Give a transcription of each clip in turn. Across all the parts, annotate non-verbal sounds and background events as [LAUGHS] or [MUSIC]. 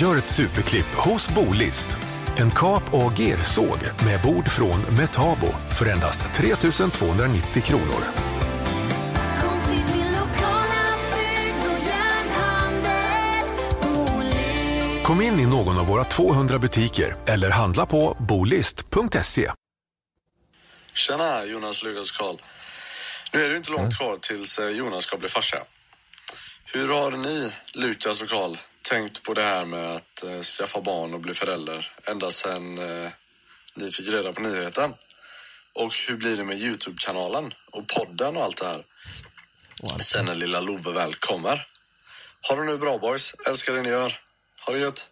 Gör ett superklipp hos Bolist. En kap och gersåg med bord från Metabo för endast 3 290 kronor. Kom in i någon av våra 200 butiker eller handla på bolist.se. Tjena Jonas, Lukas och Karl. Nu är det inte långt kvar tills eh, Jonas ska bli farsa. Hur har ni, Lukas och Karl, tänkt på det här med att eh, skaffa barn och bli förälder ända sedan eh, ni fick reda på nyheten? Och hur blir det med Youtube-kanalen och podden och allt det här? Sen när lilla Love väl kommer. Ha det nu bra boys, älskar det ni gör. Ha det gött.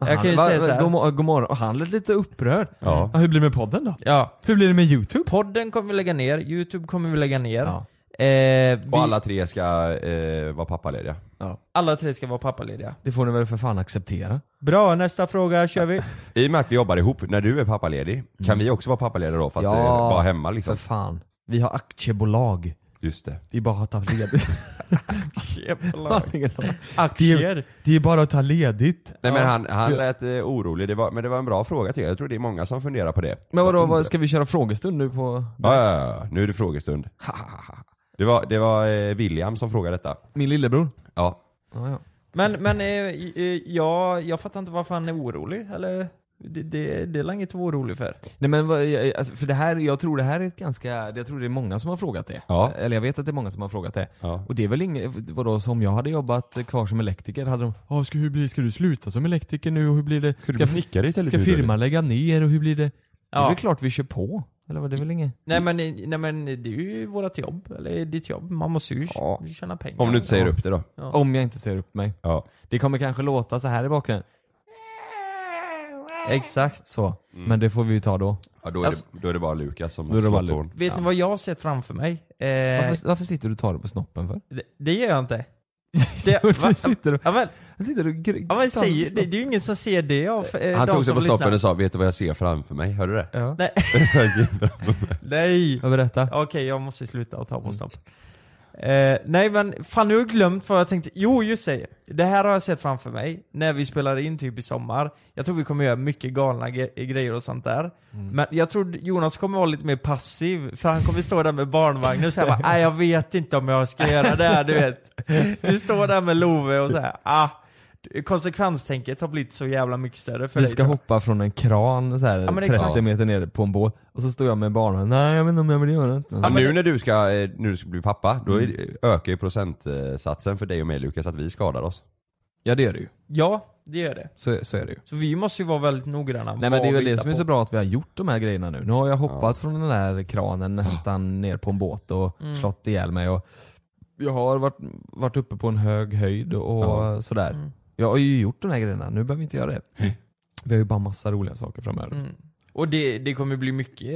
Jag kan ju Han- säga så här. God, god morgon. Och han lät lite upprörd. Ja. hur blir det med podden då? Ja, Hur blir det med youtube? podden kommer vi lägga ner, youtube kommer vi lägga ner. Ja. Eh, vi, Och alla tre ska eh, vara pappalediga. alla tre ska vara pappalediga. Det får ni väl för fan acceptera. Bra, nästa fråga kör vi. [LAUGHS] I och med att vi jobbar ihop, när du är pappaledig, kan vi också vara pappalediga då fast Ja. eh, bara hemma liksom? För fan. Vi har aktiebolag. Just det. [LAUGHS] [LAUGHS] Det är bara att ta ledigt. Aktier. Det, det är bara att ta ledigt. Nej men han, han Ja. lät eh, orolig, det var, men det var en bra fråga tycker jag. Jag tror det är många som funderar på det. Men vadå, vad, ska vi köra frågestund nu på Ja, ja, ja, ja. nu är det frågestund. Det var, det var eh, William som frågade detta. min lillebror? Ja. Ja, ja. Men, men eh, eh, jag, jag fattar inte varför han är orolig, eller? Det, det, det är väl inget att vara orolig för? Nej men alltså, för det här, jag tror det här är ett ganska, jag tror det är många som har frågat det. Ja. Eller jag vet att det är många som har frågat det. Ja. Och det är väl inget, vadå, som jag hade jobbat kvar som elektriker hade de, ja ska, hur blir, ska du sluta som elektriker nu och hur blir det? Ska du bli snickare istället Ska firman lägga ner och hur blir det? Det är Ja. väl klart vi kör på? Eller vad, det är väl inget? Nej men, nej men det är ju vårat jobb, eller ditt jobb. Man måste ju Ja. tjäna pengar. Om du inte säger ja. upp det då. Ja. Om jag inte säger upp mig. Ja. Det kommer kanske låta så här i bakgrunden. Exakt så. Men det får vi ju ta då. ja då, är Alltså- det, då är det bara Lukas som Då är det slår bara tårn. Vet ni vad jag har sett framför mig? Eh, Varför, varför sitter du och tar det på snoppen för? det, det gör jag inte. [LAUGHS] Det, du sitter och, Ja men, du sitter och gr- ja, men säg, det, det är ju ingen som ser det av eh, Han de tog sig som på snoppen lyssnar. och sa 'Vet du vad jag ser framför mig?' Hörde du det? Ja. Nej. [LAUGHS] [LAUGHS] Nej! Ja, berätta. Okej, jag måste sluta och ta på snopp. Eh, nej men, fan nu har jag glömt vad jag tänkte. Jo, just det. Det här har jag sett framför mig, när vi spelar in typ i sommar. Jag tror vi kommer göra mycket galna ge- grejer och sånt där. Men jag tror Jonas kommer vara lite mer passiv, för han kommer stå där med barnvagnen och säga bara nej jag vet inte om jag ska göra det här, du vet. Du står där med Love och säger ah, konsekvenstänket har blivit så jävla mycket större för Vi dig. ska tror jag. hoppa från en kran så här, Ja, men 30 exakt. meter ner på en båt och så står jag med barnen. Nej jag vet inte om jag vill göra det. Ja, nu när du ska, eh, nu du ska bli pappa, då är, ökar ju procentsatsen för dig och mig Lukas att vi skadar oss. Ja det är det ju. Ja, det gör det. Så, så är det ju. Så vi måste ju vara väldigt noggranna Nej men det är väl det som är så bra att vi har gjort de här grejerna nu. Nu har jag hoppat från den där kranen nästan ner på en båt och Mm. slått ihjäl mig och jag har varit, varit uppe på en hög höjd och Ja. sådär. Mm. Jag har ju gjort de här grejerna, nu behöver vi inte göra det. Vi har ju bara massa roliga saker framöver. Mm. Och det, det kommer bli mycket,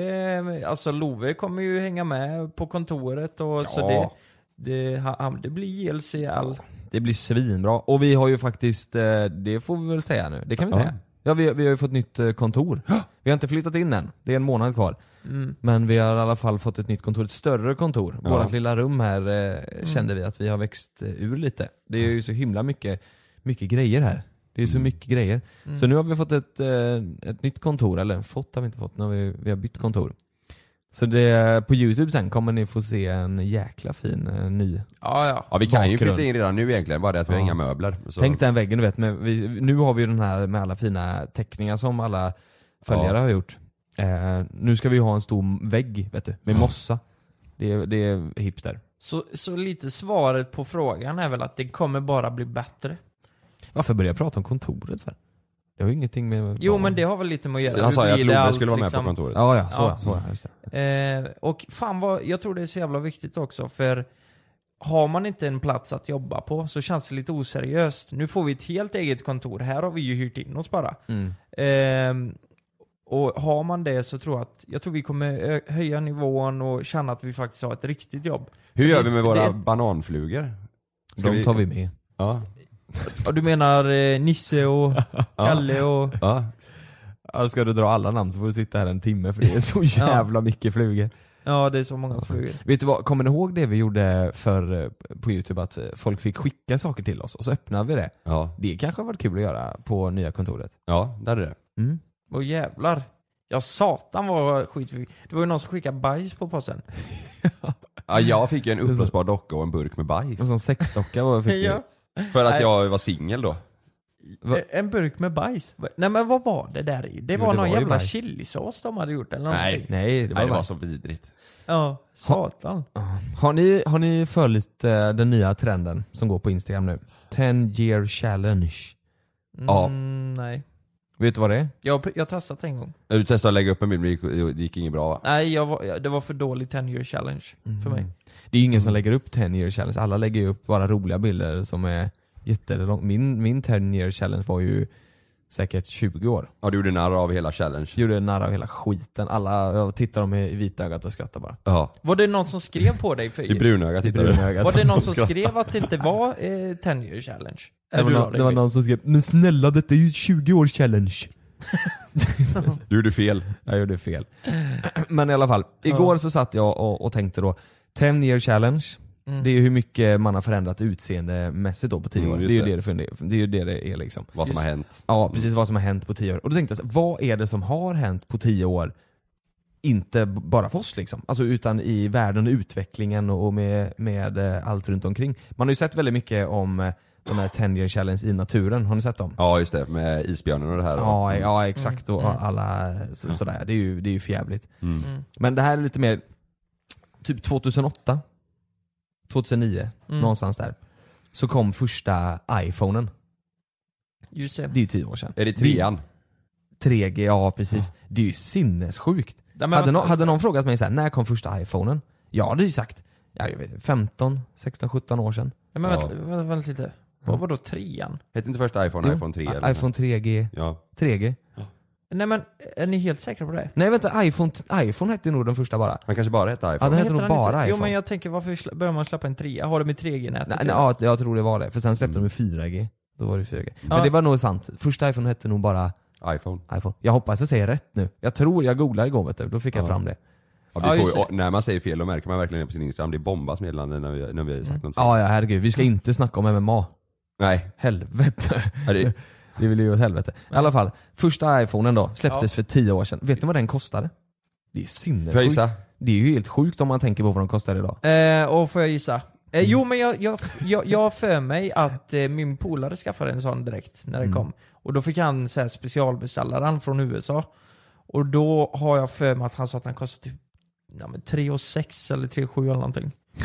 eh, alltså Love kommer ju hänga med på kontoret och så det, Ja. det, det blir JLC all... Det blir svinbra. Och vi har ju faktiskt, eh, det får vi väl säga nu, det kan vi Ja. säga. Ja vi, vi har ju fått nytt eh, kontor. Vi har inte flyttat in än, det är en månad kvar. Mm. Men vi har i alla fall fått ett nytt kontor, ett större kontor. Ja. Vårt lilla rum här eh, kände vi att vi har växt ur lite. Det är ju så himla mycket, mycket grejer här. Det är så mycket grejer. Mm. Så nu har vi fått ett, eh, ett nytt kontor, eller fått har vi inte fått, nu har vi, vi har bytt kontor. Så det, på youtube sen kommer ni få se en jäkla fin eh, ny. Ja, ja. Ja vi kan ju Bakgrund. flytta in redan nu egentligen, bara det att vi har Ja. inga möbler. Så. Tänk den väggen du vet, med, vi, nu har vi ju den här med alla fina teckningar som alla följare Ja. har gjort. Eh, nu ska vi ju ha en stor vägg, vet du, med mossa. Det, är- det är hipster. Så, så lite svaret på frågan är väl att det kommer bara bli bättre. Varför börjar jag prata om kontoret för? Det har ju ingenting med... Jo men det har väl lite med att göra. Han sa ju att Love skulle vara med liksom? på kontoret. Ja, ja, så Ja. så ja, just det. Eh, och fan vad, jag tror det är så jävla viktigt också för har man inte en plats att jobba på så känns det lite oseriöst. Nu får vi ett helt eget kontor, här har vi ju hyrt in oss bara. Mm. Ehm, och har man det så tror jag att, jag tror vi kommer höja nivån och känna att vi faktiskt har ett riktigt jobb. Hur gör vi det- med våra det- bananflugor? Ska De tar vi med. Ja. Och du menar eh, Nisse och [LAUGHS] Kalle och... ja. Ja, ska du dra alla namn så får du sitta här en timme för det är så [LAUGHS] jävla mycket flugor. Ja, det är så många flugor. Vet du vad, kommer ni ihåg det vi gjorde för på youtube? Att eh, folk fick skicka saker till oss och så öppnade vi det. Ja, Det kanske har varit kul att göra på nya kontoret. ja det hade det. Mm. Åh jävlar. Ja satan vad skit vi Det var ju någon som skickade bajs på posten. [LAUGHS] Ja, jag fick ju en uppblåsbar docka och en burk med bajs. En sån sexdocka var fick Ja. För att Nej. jag var singel då. Va? En burk med bajs. Nej men vad var det där i? Det Jo, var det någon var jävla chilisås de hade gjort eller Nej. någonting. Nej, det var, Nej, det var bara... så vidrigt. Ja, satan. Har ni, har ni följt eh, den nya trenden som går på Instagram nu? 10 year challenge. Ja. Mm, nej. Vet du vad det är? Jag, har- jag har testat en gång. Du testade att lägga upp en bild men det gick, det gick inget bra va? Nej, jag var, det var för dålig 10 year challenge för mig. Det är ju ingen som lägger upp 10 year challenge, alla lägger ju upp bara roliga bilder som är jättelånga. Min, min 10 year challenge var ju säkert 20 år. Ja du gjorde narr av hela challenge. Gjorde narr av hela skiten. Alla, jag tittar dem i vitögat och skrattar bara. Ja. Var det någon som skrev på dig? För, I brunögat tittade du. brunögat. var det någon som skrev att det inte var eh, 10 year challenge? Det var, någon, det var någon som skrev 'Men snälla detta är ju 20 år challenge' Du gjorde fel. Jag gjorde fel. [CLEARS THROAT] Men i alla fall, igår så satt jag och, och tänkte då 10 year challenge, Mm. det är ju hur mycket man har förändrat utseendemässigt då på 10 Mm, år. Det just är, ju det. det. Det, det är ju det det är liksom. Vad som Just- har hänt. Ja, precis vad som har hänt på 10 år. Och då tänkte jag vad är det som har hänt på 10 år? Inte bara för oss liksom, alltså, utan i världen och utvecklingen och med, med eh, allt runt omkring. Man har ju sett väldigt mycket om eh, de här 10 year challenge i naturen, har ni sett dem? Ja just det, med isbjörnen och det här. Ja, ja exakt och Mm. alla så, sådär. Det är ju, det är ju förjävligt. Mm. Mm. Men det här är lite mer, typ 2008, 2009, Mm. någonstans där. Så kom första iPhonen. Just det. Det är ju 10 år sedan. Är det trean? 3G, ja precis. Det är ju sinnessjukt. Men Hade, nå- hade någon frågat mig så här, när kom första iPhonen? Jag hade ju sagt, ja, jag vet, 15, 16, 17 år sedan. Nej, men vänta, Ja. vänta, vänta lite. Vad var då trean? Hette inte första iPhone Jo, iPhone 3? i- eller? iPhone 3G, Ja. 3G. Nej men, är ni helt säkra på det? Nej vänta, iPhone, iPhone hette nog den första bara. Han kanske bara hette Ja, iPhone. den heter Heter nog den bara inte- Jo iPhone. men jag tänker, varför börjar man släppa en trea? Har de i 3G-nätet? Nej, nej, ja, jag tror det var det, för sen släppte Mm. de ju 4G. Då var det 4G. Ja. Men det var nog sant. Första iPhone hette nog bara iPhone. iPhone. Jag hoppas jag säger rätt nu. Jag tror, jag googlade igår vet du, då fick jag Ja. fram det. Ja, Ja, vi just får, ju- och när man säger fel då märker man verkligen det på sin Instagram. Det bombas meddelande när vi, när vi har sagt något Ja, ja herregud. Vi ska inte snacka om MMA. Nej. Helvete. Ja, det, [LAUGHS] Det vill ju åt helvete. I alla fall, första iPhonen då släpptes för 10 år sedan. Vet ni vad den kostade? Det är får jag sinnessjukt. gissa? Det är ju helt sjukt om man tänker på vad de kostar idag. Eh, och får jag gissa? Eh, jo men jag, jag, jag, jag har för mig att eh, min polare skaffade en sån direkt när det Mm. kom. Och då fick han så här, specialbeställa den från USA. Och då har jag för mig att han sa att den kostade typ ja, men 3 och 6 eller 3 och 7 eller någonting. [LAUGHS]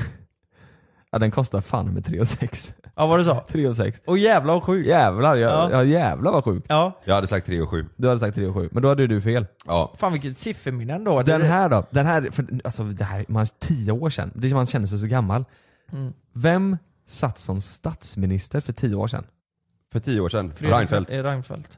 Ja den kostar fan med 3 och 6. Ja vad du sa? 3 och 6. Och jävlar vad sjukt. Jävlar, jag, Ja. ja. jävlar vad sjukt. Ja. Jag hade sagt 3 och 7. Du hade sagt 3 och 7, men då hade du fel. Ja. Fan vilket sifferminne ändå. Det- Den här då? Den här, för, alltså det här, man, 10 år sedan, det man känner sig så gammal. Mm. Vem satt som statsminister för 10 år sedan? För 10 år sedan. Fredrik Reinfeldt. eh, Reinfeldt.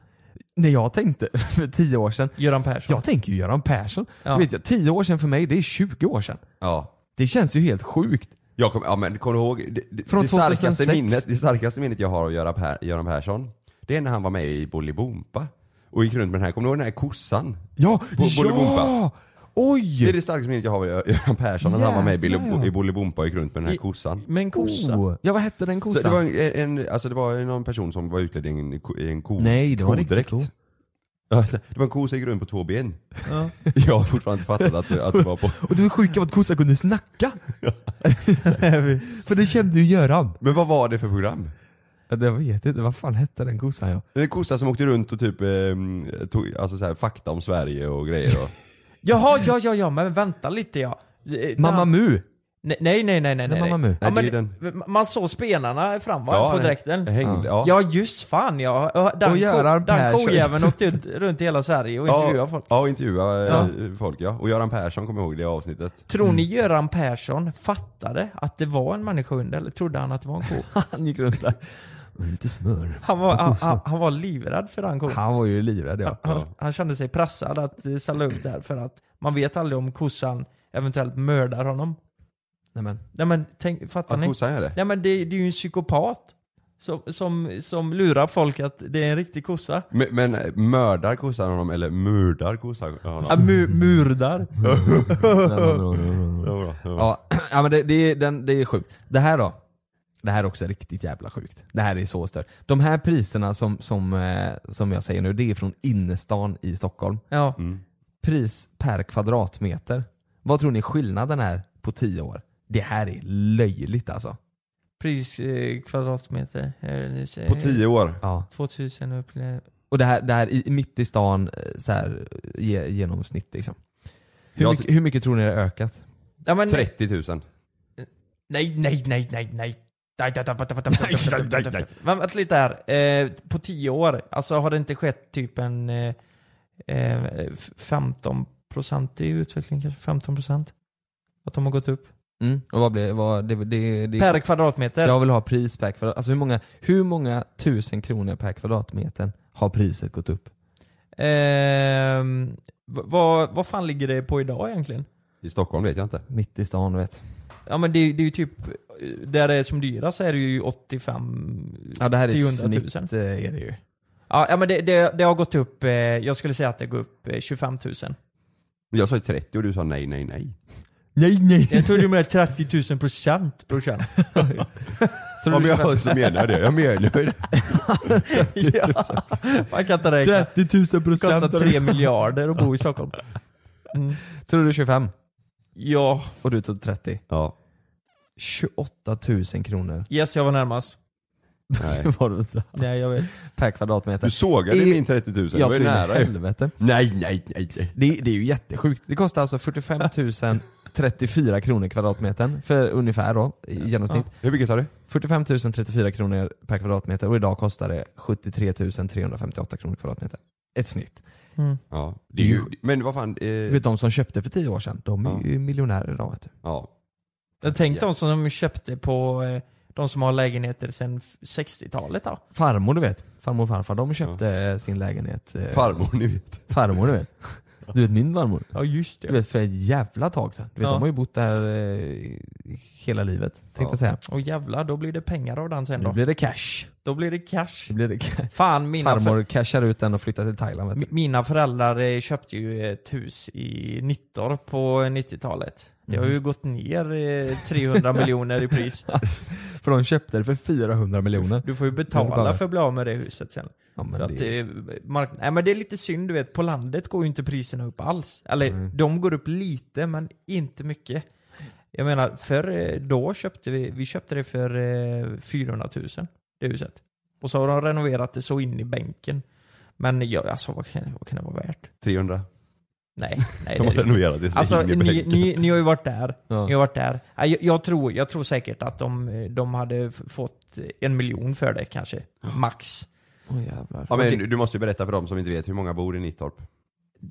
När jag tänkte [LAUGHS] för 10 år sedan, Göran Persson. jag tänker ju Göran Persson. Ja. Vet jag, 10 år sedan för mig, det är 20 år sedan. Ja. Det känns ju helt sjukt. Jag kom, ja men kommer du ihåg? Det, det, Från det, starkaste 2006. minnet, det starkaste minnet jag har av Göran, per, Göran Persson, det är när han var med i Bolibompa. Och gick runt med den här, kommer du ihåg den här kossan? Ja, Bolibompa. ja! Oj! Det är det starkaste minnet jag har av Göran Persson, när han var med i, i Bolibompa och gick runt med den här I- kossan. Med en kossa. Oh. Ja vad hette den Så kossan? det var en, en, alltså det var någon person som var utklädd i en, ko- i en ko, Nej, det var kodräkt. ko. Ja, det var en ko som gick runt på två ben. Ja. [LAUGHS] Jag har fortfarande inte fattat att, det- att det var på... Och du är sjuk av att kossan kunde snacka! [LAUGHS] För det kände ju Göran. Men vad var det för program? Ja, det vet inte, vad fan hette den kossan ja? Det är en kossa som åkte runt och typ ehm, tog, alltså så här, fakta om Sverige och grejer och... [LAUGHS] Jaha, ja, ja, ja, men vänta lite ja. Eh, Mamma Mu! Nej, nej, nej, nej, nej. Nej, Mamma Mu. Ja, men, Man såg spenarna fram va, Ja, på dräkten. hängde, ja. Ja just fan ja. Ja, Den, Och Göran den kojäveln åkte ut [LAUGHS] runt i hela Sverige och intervjuade folk. Ja, och intervjua Ja. eh, folk ja. Och Göran Persson kommer ihåg det avsnittet. Tror ni Göran Persson fattade att det var en människohund eller trodde han att det var en ko? [LAUGHS] Han gick runt där. [LAUGHS] Lite smör. Han var, han, han, han var livrädd för den kon. Han var ju livrädd ja. Han, han kände sig pressad att eh, ställa upp där för att man vet aldrig om kossan eventuellt mördar honom. Nej men. Nej men tänk, fattar Att ni? kossan gör det? Nej men det, det är ju en psykopat. Som, som, som lurar folk att det är en riktig kossa. Men, men eh, mördar kossan honom eller mördar kossan honom? Ja, mu, murdar. [LAUGHS] Ja, ja. [CLEARS THROAT] Ja, ja men det, det, är, den, det är sjukt. Det här då? Det här är också riktigt jävla sjukt. Det här är så stört. De här priserna som, som, eh, som jag säger nu, det är från innerstan i Stockholm. Ja. Mm. Pris per kvadratmeter. Vad tror ni skillnaden är på 10 år? Det här är löjligt alltså. Pris eh, kvadratmeter. Eh, På tio år? Ja. 2000 upp. Och det här, det här mitt i stan, så här, genomsnitt liksom. Hur, mycket, hur mycket tror ni det har ökat? Ja, men, 30 000. Nej, nej, nej, nej, nej. Nej, nej, nej, nej. Men vänta lite här. Eh, på 10 år, alltså har det inte skett typ en eh, eh, 15 i utveckling kanske? 15 procent? Att de har gått upp? Mm. Och vad blir vad, det? det, det Per kvadratmeter? Jag vill ha pris per kvadrat, alltså hur många, hur många tusen kronor per kvadratmeter har priset gått upp? Ehm, v- vad, vad fan ligger det på idag egentligen? I Stockholm vet jag inte. Mitt i stan vet. Ja men det, det är ju typ, där det är som dyrast så är det ju 85 Ja det här är ett 100 000. snitt eh, är det ju. Ja, ja men det, det, det har gått upp, eh, jag skulle säga att det går upp eh, 25 000. Jag sa ju 30 och du sa nej, nej, nej. Nej nej! Jag [LAUGHS] tror du menar 30 000 procent brorsan. Men jag så menar det. Jag menar ju det. ja. [LAUGHS] Man kan inte räkna. 30 000 Det procent! kostar 3 miljarder att bo i Stockholm. Mm. Tror du 25? Ja, Och du tog 30? Ja. 28 000 kronor. yes jag var närmast. Nej. Det [LAUGHS] var det inte. Nej jag vet. Per kvadratmeter. Du sågade I- min 30 000. Det Jag var ju nära helvete. Nej, nej, nej, nej. Det, det är ju jättesjukt. Det kostar alltså 45 034 kronor kvadratmetern för ungefär då, i genomsnitt. Hur mycket sa du? 45 034 kronor per kvadratmeter och idag kostar det 73 358 kronor kvadratmeter. Ett snitt. Mm. Ja. Det är ju, men vad fan. Eh, Vet de som köpte för 10 år sedan, de är Ja. ju miljonärer idag vet du. ja. Jag tänkte de som de köpte på, eh, de som har lägenheter sedan 60-talet då. Farmor du vet, farmor och farfar, de köpte eh, sin lägenhet. eh, Farmor ni vet. Farmor du vet. [LAUGHS] Du vet min farmor? Ja just Du vet för ett jävla tag sedan. Du vet Ja. de har ju bott där eh, hela livet, tänkte Ja. jag säga. Och jävlar, då blir det pengar av den sen Nu då. blir det cash. Då blir det cash. Nu blir det cash. Fan, mina, för, Farmor cashar ut den och flyttar till Thailand mina föräldrar eh, köpte ju ett hus i Nittorp på 90-talet. Det har ju gått ner eh, 300 miljoner i pris. [LAUGHS] För de köpte det för 400 miljoner. Du får ju betala för att bli av med det huset sen. Ja, men det, det, mark- Nej men det är lite synd du vet, på landet går ju inte priserna upp alls. Eller Mm. de går upp lite men inte mycket. Jag menar, för då köpte vi, vi köpte det för eh, 400 000, det huset. Och så har de renoverat det så in i bänken. Men ja, alltså vad kan, vad kan det vara värt? 300. Nej, [LAUGHS] nej De har renoverat det så Alltså in i ni, ni, ni har ju varit där. ja. Ni har varit där. Ja, Jag, jag, tror, jag tror säkert att de, de hade fått en miljon för det kanske. Max. Åh jävlar. Ja men du måste ju berätta för dem som inte vet, hur många bor i Nittorp?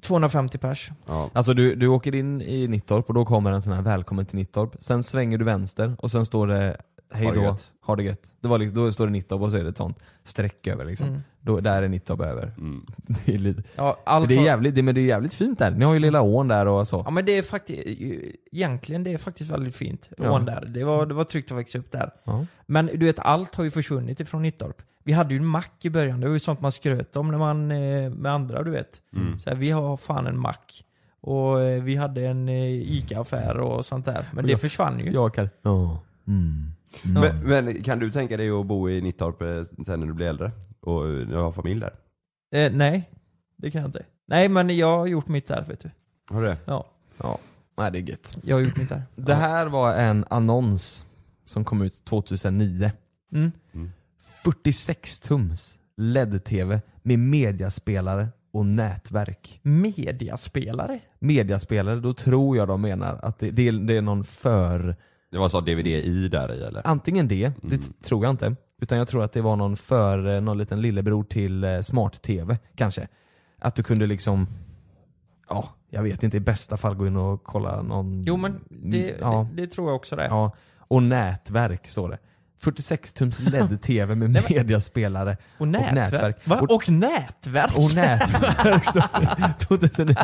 250 pers. Ja. Alltså du, du åker in i Nittorp och då kommer en sån här välkommen till Nittorp. Sen svänger du vänster och sen står det hej då, ha det gött. Det var liksom, då står det Nittorp och så är det ett sånt streck över liksom. Mm. Då, där är Nittorp över. Mm. [LAUGHS] Det är, lite, Ja, allt det är har- jävligt, det, men det är jävligt fint där. Ni har ju lilla ån där och så. Ja men det är faktiskt, egentligen det är faktiskt väldigt fint. Ja. Ån där. Det var, det var tryggt att växa upp där. Ja. Men du vet, allt har ju försvunnit ifrån Nittorp. Vi hade ju en mack i början, det var ju sånt man skröt om när man, eh, med andra du vet. Mm. Så här, vi har fan en mack. Och eh, vi hade en eh, ICA-affär och sånt där. Men det försvann ju. Jag kan. Ja. Mm. Men, men kan du tänka dig att bo i Nittorp eh, sen när du blir äldre? Och eh, när du har familj där? Eh, nej, det kan jag inte. Nej men jag har gjort mitt där vet du. Har du det? Ja, Ja. Nej det är gött. jag har gjort mitt där. Det här var en annons som kom ut 2009. Mm. 46 tums LED-TV med mediaspelare och nätverk. Mediaspelare? Mediaspelare, då tror jag de menar att det, det, är, det är någon för... Det var så DVD i där i eller? Antingen det, det Mm. t- tror jag inte. Utan jag tror att det var någon för, eh, någon liten lillebror till eh, smart-TV kanske. Att du kunde liksom, ja, jag vet inte, i bästa fall gå in och kolla någon... Jo men det, ja, det, det tror jag också det. ja. Och nätverk står det. 46 tums LED-TV med Nej, men- mediaspelare Och nätverk. nätverk. Va? Och- Och, nätverk? och nätverk. står det. 2009.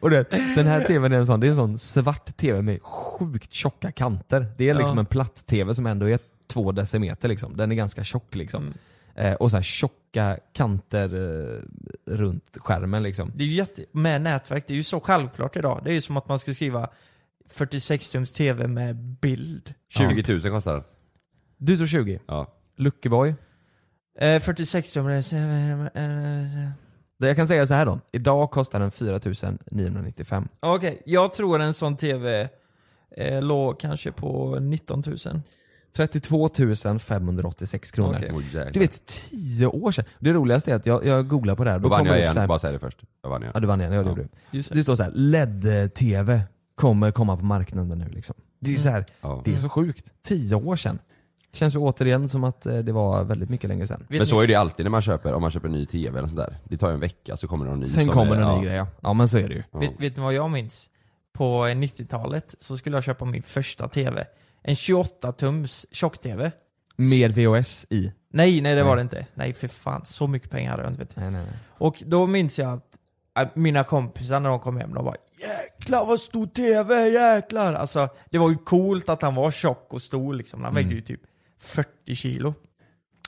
och det, den här tvn är en sån, det är en sån svart tv med sjukt tjocka kanter. Det är liksom Ja. en platt-tv som ändå är två decimeter liksom. Den är ganska tjock liksom. Mm. Eh, och så här tjocka kanter eh, runt skärmen liksom. Det är ju jätte, med nätverk, det är ju så självklart idag. Det är ju som att man ska skriva 46 tums TV med bild. 20 000 kostar den. Du tror 20? Ja. Luckeboy? Eh, 46 tum, det är- eh, Det jag kan säga så här då. Idag kostar den 4 995. Okej, jag tror en sån TV eh, låg kanske på 19 000. 32 586 kronor. Oj, jäklar. Du vet, 10 år sedan. Det roligaste är att jag, jag googlar på det här. Då vann kommer jag igen, här- bara säg det först. Jag vann igen. Ja du vann igen, ja, det Ja. du. Det. Står så här, LED-TV kommer komma på marknaden nu liksom. Det är så här, Ja. det är så sjukt. 10 år sedan. Känns ju återigen som att eh, det var väldigt mycket längre sedan. Vet Men så är det ju alltid när man köper, om man köper en ny TV eller sånt där. Det tar ju en vecka så kommer det någon ny Sen som kommer är, en ja. ny grej ja. Ja men så är det ju. Ja. Vet, vet ni vad jag minns? På 90-talet så skulle jag köpa min första TV. En 28-tums tjock-TV. Med VHS i. Nej, nej det var det inte. Nej för fan, så mycket pengar hade jag inte. Vet. Nej, nej, nej. Och då minns jag att äh, mina kompisar när de kom hem, de var Jäklar vad stor TV, jäklar! Alltså, det var ju coolt att han var tjock och stor liksom. Han vägde ju typ 40 kilo.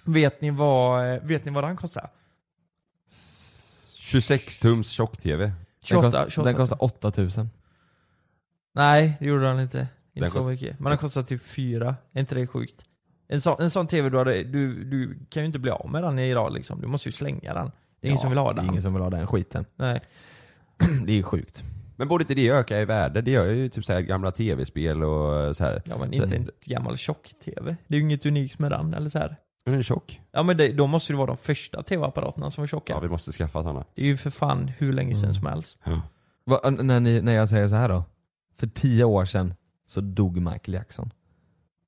Vet ni vad, vet ni vad den kostade? 26 tums tjock-TV. Den, 28, kost, 28 den kostar 8000. Nej, det gjorde den inte. Inte Den så kost- mycket. Men den kostar typ fyra. Är inte det sjukt? En, så, en sån TV du hade, du, du kan ju inte bli av med den idag liksom. Du måste ju slänga den. Det är ingen som vill ha Det är den. ingen som vill ha den skiten. Nej. [CLEARS THROAT] Det är ju sjukt. Men borde inte det öka i värde? Det gör ju typ så här gamla tv-spel och så här. Ja men inte en gammal tjock-TV. Det är ju inget unikt med den, eller så här. Men den är tjock. Ja men det, då måste det vara de första TV-apparaterna som var tjocka. Ja, vi måste skaffa sådana. Det är ju för fan hur länge sedan som helst. Va, när, ni, när jag säger så här då. För 10 år sedan så dog Michael Jackson.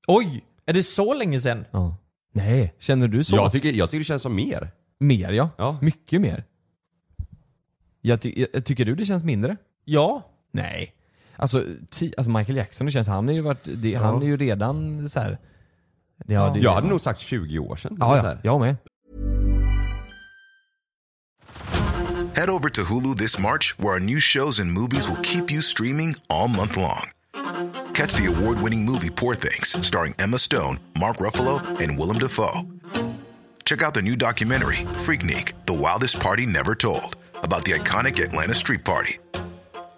Oj! Är det så länge sedan? Ja. Nej, känner du så? Jag tycker, jag tycker det känns som mer. Mer ja. Ja. Mycket mer. Jag ty, jag, tycker du det känns mindre? Ja. Nej. Alltså, ti, alltså Michael Jackson, det känns, han är ju varit, det, han är ju redan så här. Ja, det, Jag hade nog sagt 20 år sedan. Ja, ja, jag med. Head over to Hulu this March, where our new shows and movies will keep you streaming all month long. Catch the award winning movie Poor Things, starring Emma Stone, Mark Ruffalo, and Willem Dafoe. Check out the new documentary, Freaknik The Wildest Party Never Told, about the iconic Atlanta Street Party.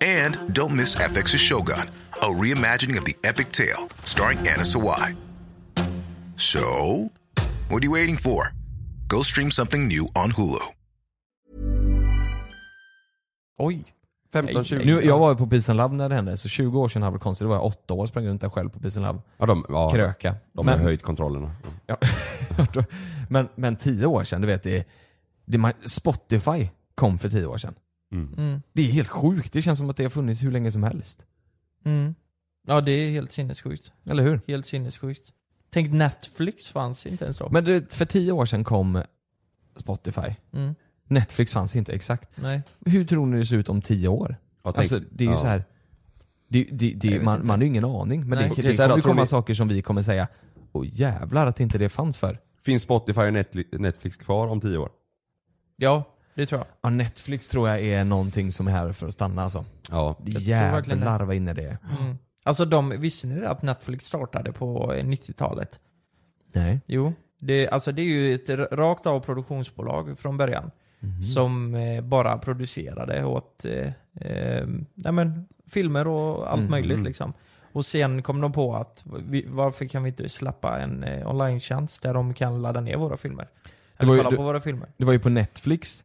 And don't miss FX's Shogun, a reimagining of the epic tale, starring Anna Sawai. So, what are you waiting for? Go stream something new on Hulu. Oj. 15, 20. Nu, jag var ju på Peace and Love när det hände, så 20 år sedan hade varit konstigt. Då var jag 8 år och sprang runt där själv på Peace and Love. Ja, de, ja, Kröka. de Men- har höjt kontrollerna. Ja. [LAUGHS] men, men 10 år sedan, du vet det, det Spotify kom för 10 år sedan. Mm. Det är helt sjukt, det känns som att det har funnits hur länge som helst. Mm. Ja det är helt sinnessjukt. Eller hur? Helt sinnessjukt. Tänk Netflix fanns inte ens då. Men du, för 10 år sedan kom Spotify. Mm. Netflix fanns inte exakt. Nej. Hur tror ni det ser ut om 10 år? Tänk- Alltså det är ju ja. så här. Det, det, det, man, inte. man har ju ingen aning. Men Nej. det, det här kommer komma ni- saker som vi kommer säga Åh jävlar att inte det fanns för. Finns Spotify och Netflix, kvar om 10 år? Ja, det tror jag. Ja, Netflix tror jag är någonting som är här för att stanna alltså. Ja. Jävlar vad inne det är. Mm. Alltså de, visste ni det att Netflix startade på eh, 90-talet? Nej. Jo. Det, alltså det är ju ett rakt av produktionsbolag från början. Mhm. Som eh, bara producerade åt eh, eh, men, filmer och allt Mhm. möjligt liksom. Och sen kom de på att vi, varför kan vi inte släppa en eh, online-tjänst där de kan ladda ner våra filmer? Eller ju- kolla du- på våra filmer. Det var ju på Netflix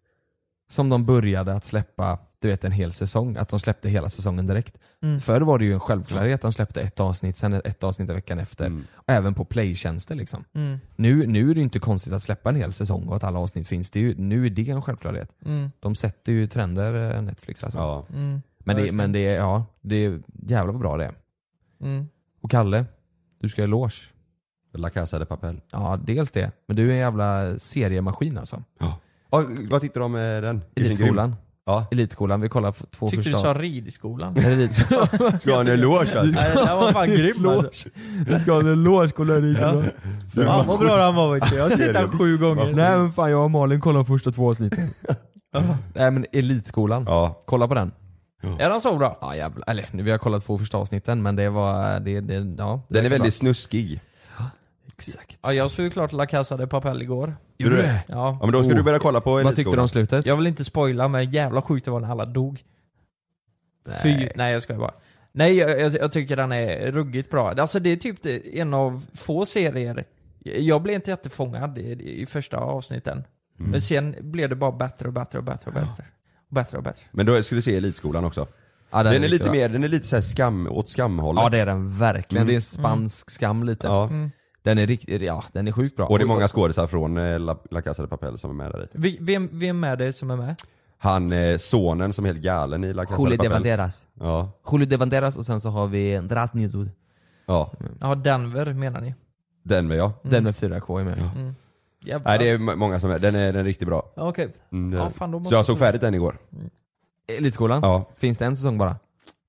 som de började att släppa du vet en hel säsong, att de släppte hela säsongen direkt. Mm. Förr var det ju en självklarhet, de släppte ett avsnitt, sen ett avsnitt i veckan efter. Mm. Och även på playtjänster liksom. Mm. Nu, nu är det inte konstigt att släppa en hel säsong och att alla avsnitt finns. Det är ju, nu är det en självklarhet. Mm. De sätter ju trender eh, Netflix alltså. Ja. Mm. Men, det, men det är, ja, det är jävlar vad bra det. Mm. Och Kalle, du ska ha eloge. La Casa de Papel. Ja, dels det. Men du är en jävla seriemaskin alltså. Ja, vad tyckte du om eh, den? Elitskolan. Ja. Elitskolan, vi kollar två Tyckte du första... sa ridskolan? [LAUGHS] Ska ha en eloge alltså? Nej, det var fan grym alltså. Du ska ha en eloge, kolla Elitskolan. Fan vad bra han var vet du. Jag har sett den sju gånger. Nej men fan jag och Malin kollar de första två avsnitten. Nej men Elitskolan, Ja. kolla på den. Är den så bra? Ja jävlar, eller nu vi har kollat två första avsnitten men det var, det, det ja. det Den är väldigt snuskig. Exakt. Ja, jag såg ju klart La Casa de Papel igår. Gjorde du det? Ja. Ja men då ska Oh. du börja kolla på Vad tyckte du om slutet? Jag vill inte spoila men jävla sjukt det var när alla dog. Fy, nej jag skojar bara. Nej jag, jag, jag tycker den är ruggigt bra. Alltså det är typ det- en av få serier, jag blev inte jättefångad i, i första avsnitten. Mm. Men sen blev det bara bättre och bättre och bättre och bättre. Och bättre och bättre. Men då ska du se Elitskolan också. Ja, Den är lite bra. mer, den är lite så här skam, åt skamhållet. Ja det är den verkligen. Mm. Det är en spansk skam lite. Ja. Mm. Den är riktigt, ja den är sjukt bra. Och det är många skådisar från eh, La, La Casa de Papel som är med där i. Vi- Vem, vem är det som är med? Han, eh, sonen som är helt galen i La Casa Julio de de Papel. Banderas. Ja. Julio de Banderas och sen så har vi Drasnizud. Ja, Ja, Denver menar ni? den med ja. Den med 4K är med. Mm. Jävlar. Nej det är m- många som är, den är, den är riktigt bra. Ja, Okej. Mm, Ja, den- fan, då måste så jag jag såg färdigt den igår. Elitskolan? Ja. Finns det en säsong bara?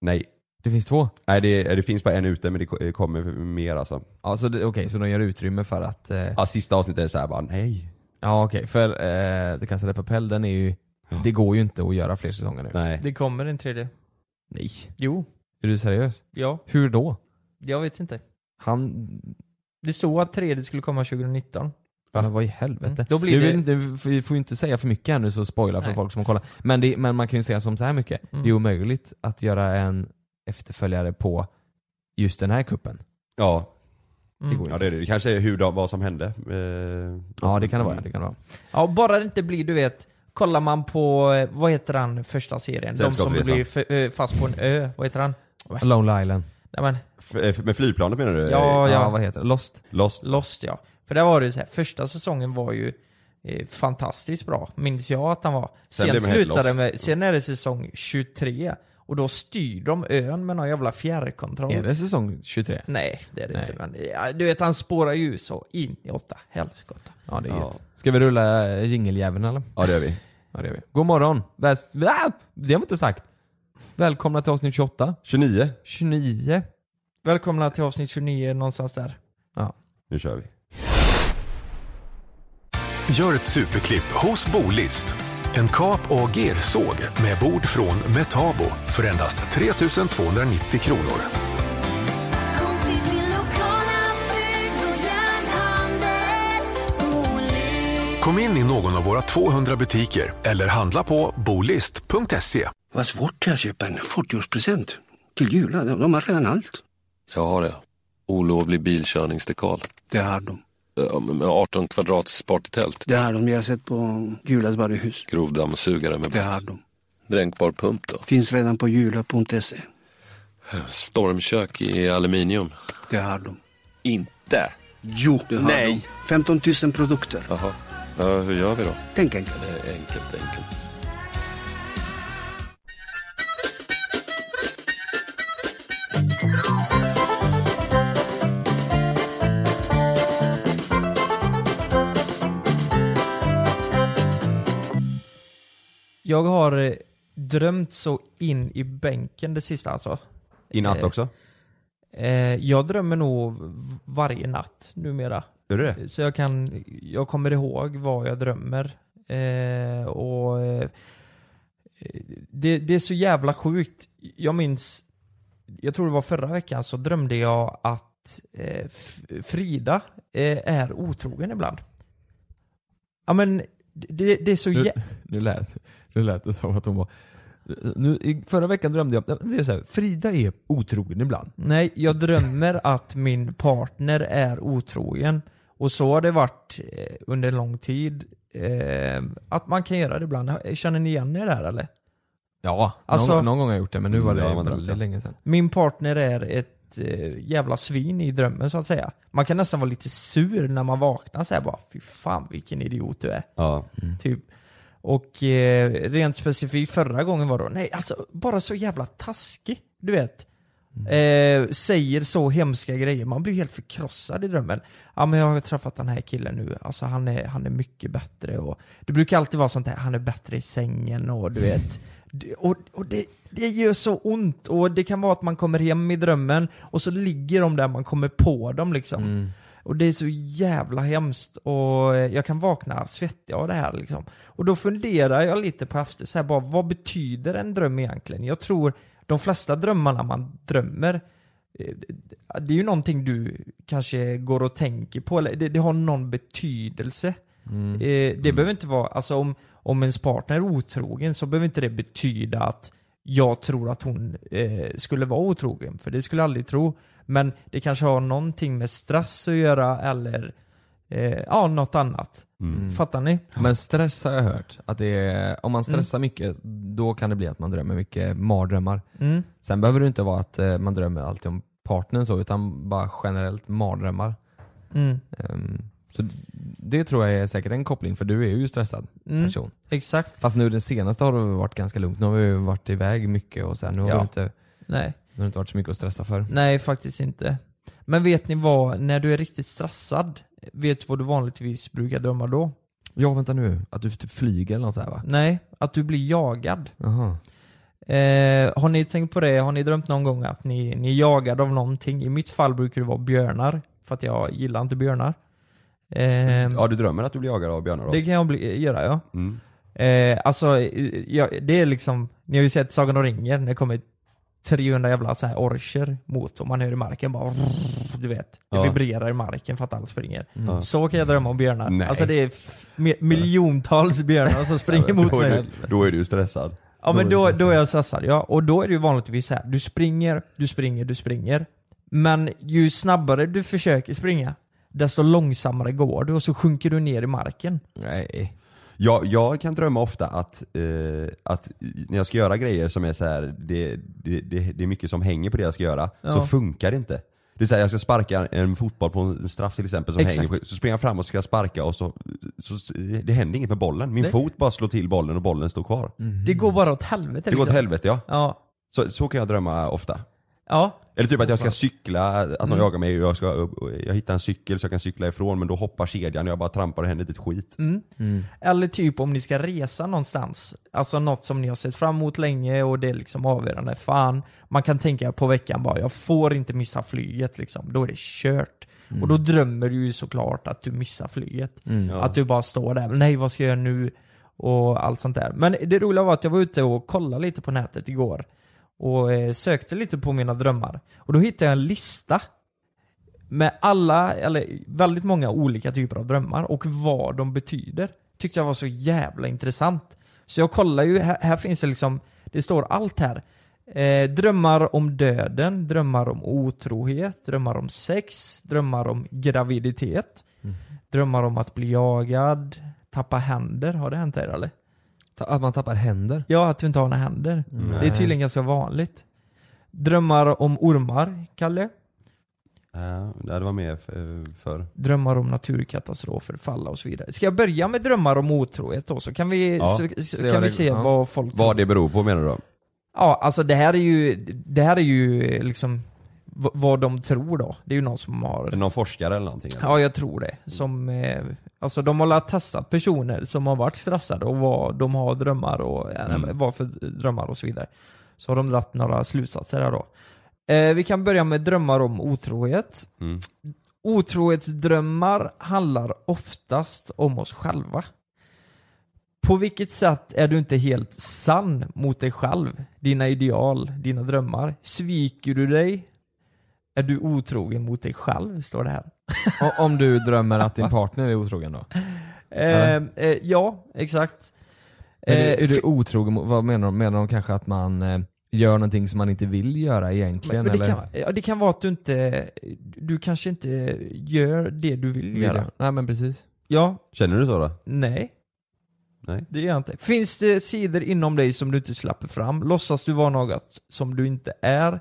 Nej. Det finns två? Nej det, det finns bara en ute men det ko- kommer mer alltså. Ja, så det- okej, så de gör utrymme för att... Eh, Ja sista avsnittet är så här bara nej. ja okej, för eh, The Casa de Papel den är ju... Det går ju inte att göra fler säsonger nu. Nej. Det kommer en tredje. Nej. Jo. Är du seriös? Ja. Hur då? Jag vet inte. Han... Det stod att tredje skulle komma 2019. Men vad i helvete? Mm. Då blir nu det- vill vi får ju inte säga för mycket här nu så spoilar för Nej. folk som har kollat. Men, det, men man kan ju säga som så här mycket. Mm. Det är omöjligt att göra en efterföljare på just den här kuppen. Ja. Mm. går Ja det det. Det kanske är hur, vad som hände. Eh, Ja det kan det vara. Det kan det vara. Ja, bara det inte blir, du vet, kollar man på, eh, vad heter den första serien? De som blir f- eh, fast på en ö, vad heter den? Lonely Island. Nej men, F- eh, med flygplanet menar du? Ja, Eh, ja. vad heter det? Lost? Lost? Lost ja. För där var det så här, första säsongen var ju eh, fantastiskt bra, minns jag att den var. Sen Sen, slutade med, sen är det säsong 23, och då styr de ön med någon jävla fjärrkontroll. Är det säsong 23? Nej, det är det Nej. inte. Men ja, du vet, han spårar ju så in i åtta helskotta. Ja det är Ja. Ska vi rulla eh, jingeljäveln eller? Ja det gör vi. Ja det gör vi. God morgon! Väst... Ah! Det har vi inte sagt. Välkomna till avsnitt 28. 29. 29. Välkomna till avsnitt 29, någonstans där. Nu kör vi. Gör ett superklipp hos Bolist. En kap- och gersåg med bord från Metabo för endast 3 290 kronor. Kom in i någon av våra 200 butiker eller handla på bolist.se. Vad svårt det är att köpa en 40-årspresent. Till jula, de de har redan allt. Jag har det. Olovlig bilkörningsdekal. Det har de. Men Med 18 kvadrats partytält. Det har de. Jag har sett på Julas varuhus. Grovdammsugare med Det har de. dränkbar pump då. Finns redan på jula.se. Stormkök i aluminium. Det har de. Inte? Jo, det har Nej. de. 15 000 produkter. Jaha. Ja, hur gör vi då? Tänk enkelt. Enkelt, enkelt. Jag har eh, drömt så in i bänken det sista alltså. I natt Eh, också? Eh, jag drömmer nog varje natt numera. Gör du det? Så jag kan, jag kommer ihåg vad jag drömmer. Och det, det är så jävla sjukt. Jag minns, jag tror det var förra veckan, så drömde jag att Frida är otrogen ibland. Ja men, det, det är så Nu, jä- nu, lät, nu lät det som att hon var... Nu, i förra veckan drömde jag, det är så här, Frida är otrogen ibland. Nej, jag drömmer att min partner är otrogen. Och så har det varit eh, under lång tid. Eh, att man kan göra det ibland. Känner ni igen er där eller? Ja, Alltså- någon, någon gång har jag gjort det men nu var det Mm, ja, väldigt det. länge sedan. Min partner är ett eh, jävla svin i drömmen så att säga. Man kan nästan vara lite sur när man vaknar så här bara Fy fan vilken idiot du är. Ja. Typ. Och eh, rent specifikt förra gången var då, nej alltså bara så jävla taskig. Du vet. Eh, säger så hemska grejer, man blir helt förkrossad i drömmen. Ja men jag har träffat den här killen nu, alltså han är, han är mycket bättre och det brukar alltid vara sånt här, han är bättre i sängen och du vet. Och, och det, det gör så ont och det kan vara att man kommer hem i drömmen och så ligger de där, man kommer på dem liksom. Mm. Och det är så jävla hemskt och jag kan vakna svettig av det här liksom. Och då funderar jag lite på efter, så här bara, vad betyder en dröm egentligen? Jag tror de flesta drömmarna man drömmer eh, det är ju någonting du kanske går och tänker på, eller det, det har någon betydelse. Mm. Eh, det behöver inte vara, alltså om, om ens partner är otrogen så behöver inte det betyda att jag tror att hon eh, skulle vara otrogen, för det skulle jag aldrig tro. Men det kanske har någonting med stress att göra eller eh, ja, något annat. Mm. Fattar ni? Men stress har jag hört, att det är, om man stressar mycket då kan det bli att man drömmer mycket mardrömmar. Mm. Sen behöver det inte vara att eh, man drömmer alltid om partnern så, utan bara generellt mardrömmar. Mm. Ehm, så det tror jag är säkert en koppling, för du är ju stressad Mm. person. Exakt. Fast nu den senaste har det varit ganska lugnt, nu har vi ju varit iväg mycket och så här, nu har Ja. det inte, Nej. Nu har det inte varit så mycket att stressa för. Nej, faktiskt inte. Men vet ni vad, när du är riktigt stressad, vet du vad du vanligtvis brukar drömma då? Ja vänta nu, att du typ flyger eller något så här va? Nej, att du blir jagad. Jaha. Eh, har ni tänkt på det? Har ni drömt någon gång att ni, ni är jagade av någonting? I mitt fall brukar det vara björnar, för att jag gillar inte björnar. Eh, Ja du drömmer att du blir jagad av björnar då? Det kan jag bli, göra ja. Mm. Eh, alltså, eh, ja, det är liksom, ni har ju sett Sagan om ringen, när det kommer 300 jävla så här orcher mot och man hör i marken bara du vet, det Ja. vibrerar i marken för att allt springer. Ja. Så kan jag drömma om björnar. Nej. Alltså det är miljontals björnar som springer [LAUGHS] mot mig. du, då är du stressad. Ja men Då är då, då är jag stressad, ja. Och då är det ju vanligtvis så här. du springer, du springer, du springer. Men ju snabbare du försöker springa, desto långsammare går du och så sjunker du ner i marken. Nej. Jag, jag kan drömma ofta att, eh, att när jag ska göra grejer som är så här, det, det, det, det är mycket som hänger på det jag ska göra, så Ja. funkar det inte. Det är så här, jag ska sparka en fotboll på en straff till exempel som Exakt. hänger på, så springer jag fram och ska sparka och så, så det händer inget med bollen. Min Nej. fot bara slår till bollen och bollen står kvar. Det går bara åt helvete Det går åt liksom. helvete ja. Ja. Så, så kan jag drömma ofta. Ja. Eller typ att jag ska cykla, att någon Mm. jagar mig och jag, ska, jag hittar en cykel så jag kan cykla ifrån men då hoppar kedjan och jag bara trampar och händer ett skit. Mm. Eller typ om ni ska resa någonstans. Alltså något som ni har sett fram emot länge och det är liksom avgörande. Fan, man kan tänka på veckan bara, jag får inte missa flyget liksom. Då är det kört. Och då drömmer du ju såklart att du missar flyget. Mm. Ja. Att du bara står där, nej vad ska jag göra nu? Och allt sånt där. Men det roliga var att jag var ute och kollade lite på nätet igår. Och eh, sökte lite på mina drömmar. Och då hittade jag en lista. Med alla, eller väldigt många olika typer av drömmar och vad de betyder. Tyckte jag var så jävla intressant. Så jag kollar ju, här, här finns det liksom, det står allt här. Eh, drömmar om döden, drömmar om otrohet, drömmar om sex, drömmar om graviditet, drömmar om att bli jagad, tappa händer. Har det hänt er eller? Att man tappar händer? Ja, att du inte har några händer. Nej. Det är tydligen ganska vanligt. Drömmar om ormar, Kalle. Ja, det var med f- för. Drömmar om naturkatastrofer, falla och så vidare. Ska jag börja med drömmar om otrohet då? Så kan vi, Ja, så, se så vad kan vi det- se ja. vad folk Vad det beror på menar du då? Ja, alltså det här är ju, det här är ju liksom vad de tror då. Det är ju någon som har någon forskare eller någonting? eller? Ja, jag tror det. Som, eh, alltså de har testat personer som har varit stressade och vad de har drömmar och eh, Mm. vad för drömmar och så vidare. Så har de dragit några slutsatser här då. Eh, vi kan börja med drömmar om otrohet. Mm. Otrohetsdrömmar handlar oftast om oss själva. På vilket sätt är du inte helt sann mot dig själv, dina ideal, dina drömmar? Sviker du dig? Är du otrogen mot dig själv, står det här. [LAUGHS] O- Om du drömmer att din partner är otrogen då? Eh, eh, ja, exakt. Är, Eh, du, är du otrogen mot, vad menar de? Menar de kanske att man eh, gör någonting som man inte vill göra men, egentligen? men det, eller? kan, ja, det kan vara att du inte, du kanske inte gör det du vill, Vill göra. jag? Nej men precis. Ja, Känner du så då? nej. Nej. Det gör jag inte. Finns det sidor inom dig som du inte släpper fram? Låtsas du vara något som du inte är?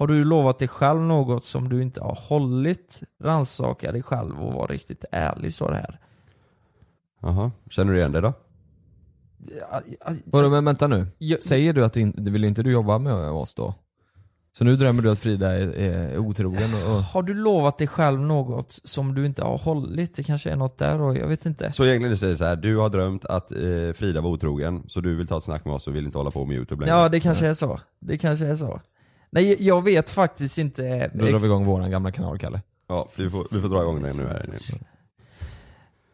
Har du lovat dig själv något som du inte har hållit? Rannsaka dig själv och var riktigt ärlig, står det här. Jaha, känner du igen det då? Ja, ja, Vadå, men vänta nu. jag- Säger du att du inte, vill inte du jobba med oss då? Så nu drömmer du att Frida är, är otrogen och, och Har du lovat dig själv något som du inte har hållit? Det kanske är något där och jag vet inte. Så egentligen är det så här, du har drömt att eh, Frida var otrogen, så du vill ta ett snack med oss och vill inte hålla på med youtube längre? Ja, det kanske är så. Det kanske är så. Nej, jag vet faktiskt inte. då drar vi igång våran gamla kanal Kalle. Ja, vi får, vi får dra igång den nu här.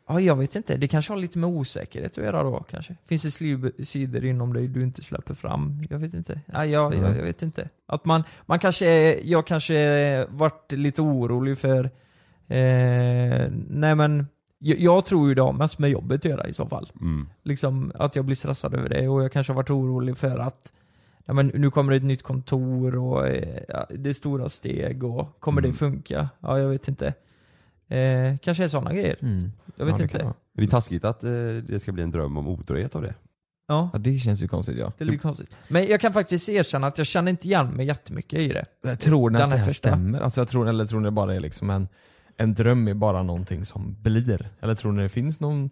Ja, jag vet inte. Det kanske har lite med osäkerhet att göra då kanske. Finns det sidor inom dig du inte släpper fram? Jag vet inte. Ja, jag, jag, Mm. jag vet inte. Att man, man kanske, jag kanske varit lite orolig för, eh, nej men, jag, jag tror ju det har mest med jobbet att göra i så fall. Mm. Liksom att jag blir stressad över det och jag kanske har varit orolig för att ja, men nu kommer det ett nytt kontor och eh, ja, det är stora steg och kommer Mm. det funka? Ja, jag vet inte. Eh, kanske är sådana grejer. Mm. Jag vet Ja, inte. Det är taskigt att eh, det ska bli en dröm om otrohet av det. Ja, Ja det känns ju konstigt ja. det är lite konstigt. Men jag kan faktiskt erkänna att jag känner inte igen mig jättemycket i det. Jag tror ni att det är här första. stämmer? Alltså jag tror, eller tror ni det bara är liksom en, en dröm är bara någonting som blir? Eller tror ni det finns någon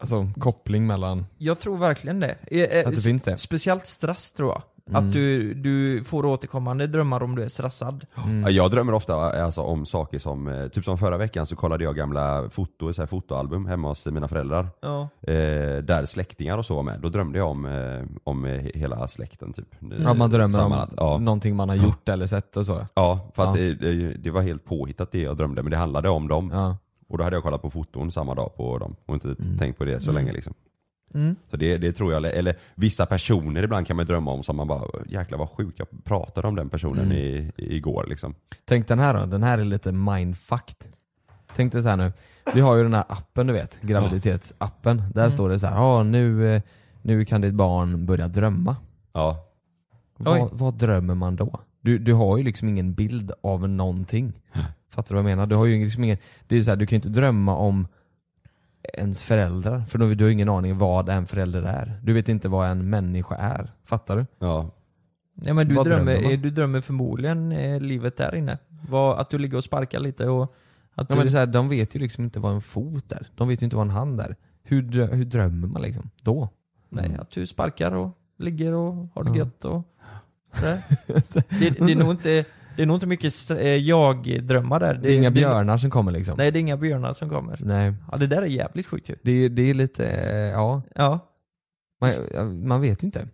alltså, koppling mellan Jag tror verkligen det. Eh, eh, att det finns det? Speciellt stress tror jag. Mm. Att du, du får återkommande drömmar om du är stressad. Mm. Ja, Jag drömmer ofta alltså, om saker som, eh, typ som förra veckan så kollade jag gamla foto, så här, fotoalbum hemma hos mina föräldrar. Ja. Eh, där släktingar och så var med. Då drömde jag om, eh, om eh, hela släkten typ. Ja man drömmer om Sammanlagt, ja. någonting man har gjort eller sett och så. Ja, fast Ja. Det, det, det var helt påhittat det jag drömde, men det handlade om dem. Och då hade jag kollat på foton samma dag på dem och inte tänkt på det så Mm. länge liksom. Mm. Så det, det tror jag, eller vissa personer ibland kan man drömma om som man bara, jäklar vad sjukt jag pratade om den personen Mm. i, igår liksom. Tänk den här då, den här är lite mindfucked. Tänk dig så här nu, vi har ju den här appen du vet, graviditetsappen. Där Mm. står det så här, ah, nu, nu kan ditt barn börja drömma. Ja. Vad, vad drömmer man då? Du, du har ju liksom ingen bild av någonting. Fattar du vad jag menar? Du har ju liksom ingen, det är så här, du kan ju inte drömma om ens föräldrar, för då, du har ingen aning vad en förälder är. Du vet inte vad en människa är. Fattar du? ja. Ja, men du Vad drömmer, drömmer du drömmer förmodligen eh, livet där inne. Vad, att du ligger och sparkar lite och att Ja, du... men det är så här, de vet ju liksom inte vad en fot är. De vet ju inte vad en hand är. Hur, drö- hur drömmer man liksom? Då? Nej, att du sparkar och ligger och har det Ja. gött och [LAUGHS] sådär. det, det, är nog inte, det är nog inte mycket eh, jag-drömmar där. Det är inga björnar som kommer liksom? Nej, det är inga björnar som kommer. Nej. Ja, det där är jävligt sjukt ju. Det, är- det är lite, eh, ja, Ja, man, man vet inte.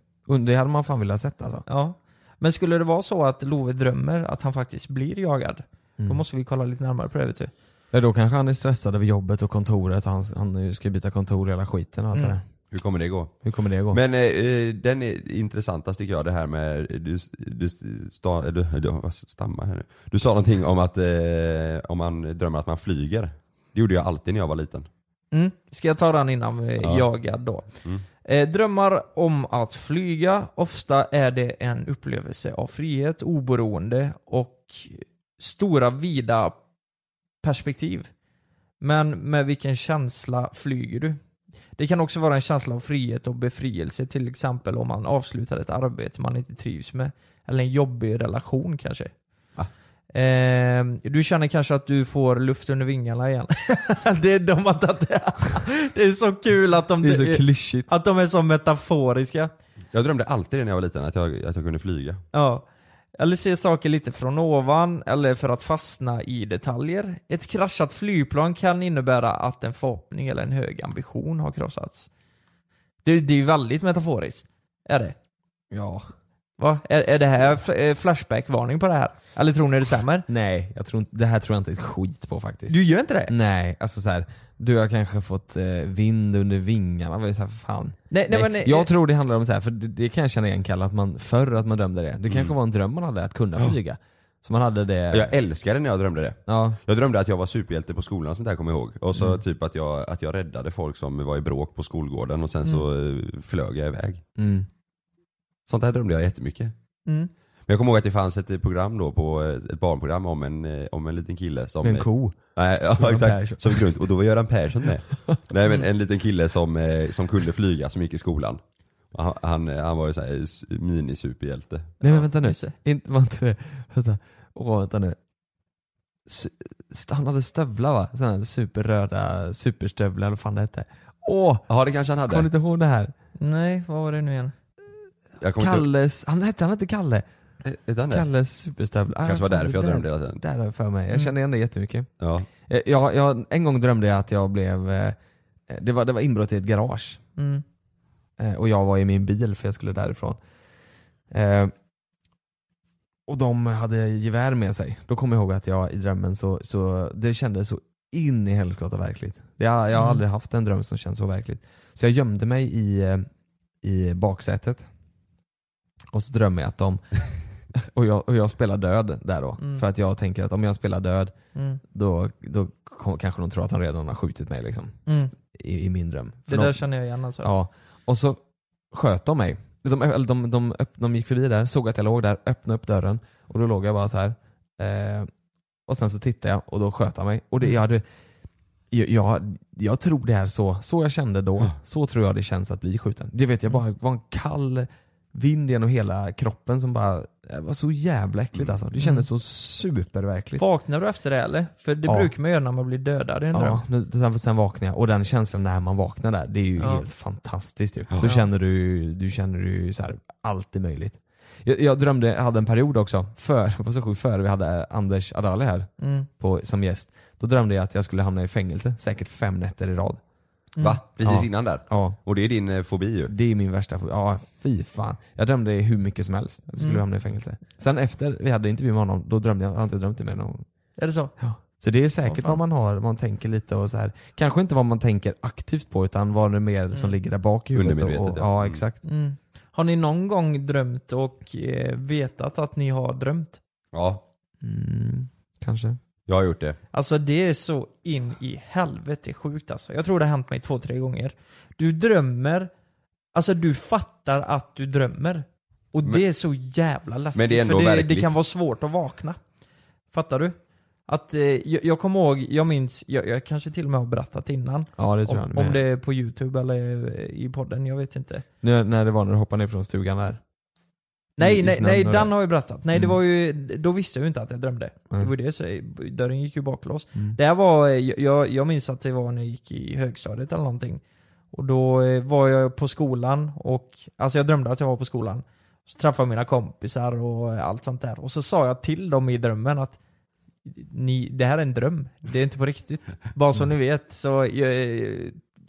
Det hade man fan velat sett alltså. ja. Men skulle det vara så att Love drömmer att han faktiskt blir jagad, då Mm. måste vi kolla lite närmare på det vet du. Ja, då kanske han är stressad över jobbet och kontoret och han, han ska byta kontor och hela skiten och allt Mm. det där. Hur kommer det gå? Hur kommer det gå? Men eh, eh, den är intressantast tycker jag det här med, du, du, sta, [LAUGHS] du, du stammar här nu. Du sa någonting om att eh, om man drömmer att man flyger. Det gjorde jag alltid när jag var liten. Mm. Ska jag ta den innan vi Ja. jagad då? Mm. Eh, drömmar om att flyga, ofta är det en upplevelse av frihet, oberoende och stora vida perspektiv. Men med vilken känsla flyger du? Det kan också vara en känsla av frihet och befrielse, till exempel om man avslutar ett arbete man inte trivs med. Eller en jobbig relation kanske. Eh, du känner kanske att du får luft under vingarna igen. [LAUGHS] det, är de har tagit det. det är så kul att de, det är så klyschigt. att de är så metaforiska. Jag drömde alltid när jag var liten, att jag, att jag kunde flyga. Ja. Eller se saker lite från ovan, eller för att fastna i detaljer. Ett kraschat flygplan kan innebära att en förhoppning eller en hög ambition har krossats. Det, det är ju väldigt metaforiskt. Är det? Ja. Va? Är, är det här eh, flashback-varning på det här? Eller tror ni det stämmer? Nej, jag tror inte, det här tror jag inte ett skit på faktiskt. Du gör inte det? Nej, alltså så här, du har kanske fått eh, vind under vingarna, vad är det så här, fan. Nej, nej, men, eh, jag tror det handlar om så här, för det, det kan jag känna igen Kalle, att man förr att man drömde det. Det kanske var en dröm man hade, att kunna flyga. Så man hade det, Jag älskade när jag drömde det. ja, Jag drömde att jag var superhjälte på skolan och sånt där kommer jag ihåg. Och så Mm. typ att jag, att jag räddade folk som var i bråk på skolgården och sen så eh, flög jag iväg. mm. Sånt där drömde jag jättemycket. Mm. Men jag kommer ihåg att det fanns ett program då på, eh, ett barnprogram om en, eh, om en liten kille som... En ko. Nej, ja, Göran exakt. Persson. Som grund, och då var Göran Persson med. [LAUGHS] Nej men en liten kille som, eh, som kunde flyga, som gick i skolan. Han, han, han var ju såhär minisuperhjälte. Nej men vänta nu, inte, var inte det, vänta, åh vänta nu. Han hade stövlar va? Sådana här superröda superstövlar eller vad fan det hette. Åh! Ja det kanske han Kommer hade. ni inte ihåg det här? Nej, vad var det nu igen? Jag kommer inte Kalles, han hette han hette Kalle? Hette han det? Kalles superstövlar. Kanske var Ah, fan, därför jag drömde hela tiden. Där har jag för mig, jag känner igen det jättemycket. Ja. Eh, Jag, jag, en gång drömde jag att jag blev, eh, det var, det var inbrott i ett garage. Mm. Eh, och jag var i min bil för jag skulle därifrån. Eh, och de hade gevär med sig. Då kommer jag ihåg att jag i drömmen så, så det kändes så in i helskotta verkligt. Jag, jag har Mm. aldrig haft en dröm som känns så verkligt. Så jag gömde mig i, eh, i baksätet. Och så drömmer jag att de, [LAUGHS] och jag, och jag spelar död där då. Mm. För att jag tänker att om jag spelar död, Mm. då, då kanske de tror att de redan har skjutit mig liksom. Mm. I, i min dröm. För Det de, där känner jag igen alltså. Ja, och så sköt de mig. De, de, de, öpp- de gick förbi där, såg att jag låg där, öppnade upp dörren och då låg jag bara så här. Eh, och sen så tittade jag och då sköt han mig. Och det, jag, hade, jag, jag, jag tror det är så, så jag kände då, så tror jag det känns att bli skjuten. Det vet jag bara, det var en kall vind genom hela kroppen som bara, det var så jävla äckligt alltså. Det kändes så superverkligt. Vaknar du efter det eller? För det Ja. brukar man göra när man blir dödad i en dröm. Ja, nu- sen, sen vaknar jag och den känslan när man vaknar där, det är ju Ja. helt fantastiskt ju. Då känner du, du känner du så här, allt är möjligt. Jag, jag drömde, jag hade en period också, för, [LAUGHS] var så sjukt, före vi hade Anders Adali här Mm. på, som gäst. Då drömde jag att jag skulle hamna i fängelse, säkert fem nätter i rad. Mm. Va? Precis Ja. innan där? Ja, Och det är din eh, fobi ju. det är min värsta fobi. Ja, fy fan. Jag drömde hur mycket som helst, att jag skulle Mm. hamna i fängelse. Sen efter vi hade intervju med honom, då drömde jag, jag har inte drömt det med någon Är det så? Så det är säkert vad man har, man tänker lite och så här. Kanske inte vad man tänker aktivt på utan vad det är mer som Mm. ligger där bak i huvudet. Och, Undermedvetet, och, ja. ja Mm. exakt. Mm. Har ni någon gång drömt och eh, vetat att ni har drömt? Ja, Mm, kanske. Jag har gjort det. Alltså det är så in i helvete sjukt alltså. Jag tror det har hänt mig två, tre gånger. Du drömmer, alltså du fattar att du drömmer. Och Men- det är så jävla läskigt. Men det är ändå för det, det kan vara svårt att vakna. Fattar du? Att, eh, jag, jag kommer ihåg, jag minns, jag, jag kanske till och med har berättat innan. Ja det tror Om, jag. om det är på youtube eller eh, i podden, jag vet inte. Nu, när det var när du hoppade ner från stugan där. Nej, nej, nej, det. har jag berättat. Nej, det Mm. var ju, då visste jag ju inte att jag drömde. Mm. Det var det, så dörren gick ju baklås. Mm. Det här var, jag, jag minns att det var när jag gick i högstadiet eller någonting. Och då eh, var jag på skolan och, alltså jag drömde att jag var på skolan. Så träffade jag mina kompisar och allt sånt där. Och så sa jag till dem i drömmen att ni, det här är en dröm, det är inte på riktigt. [LAUGHS] Bara så ni vet. Så jag,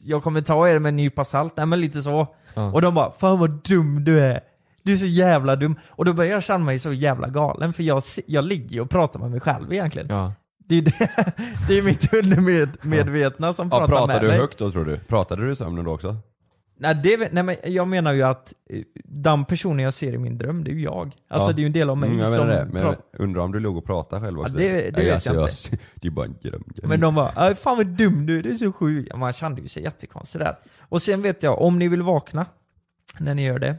jag kommer ta er med en nypa salt, nej men lite så. Ja. Och de bara 'Fan vad dum du är' Du är så jävla dum. Och då börjar jag känna mig så jävla galen för jag, jag ligger ju och pratar med mig själv egentligen. Ja. Det är, det, [LAUGHS] det är mitt undermedvetna som Ja, pratar med pratade du mig. högt då tror du? Pratade du i sömnen då också? Nej, det, nej men jag menar ju att eh, den personen jag ser i min dröm, det är ju jag. Alltså Ja. det är ju en del av mig Mm, jag som menar det, men pratar. undrar om du låg och pratade själv också? det- det Nej, vet alltså, jag Det är bara en dröm. Men de bara "Aj, 'Fan vad dum du är, det är så sjukt' Ja, Man kände ju sig jättekonstig där. Och sen vet jag, om ni vill vakna, när ni gör det,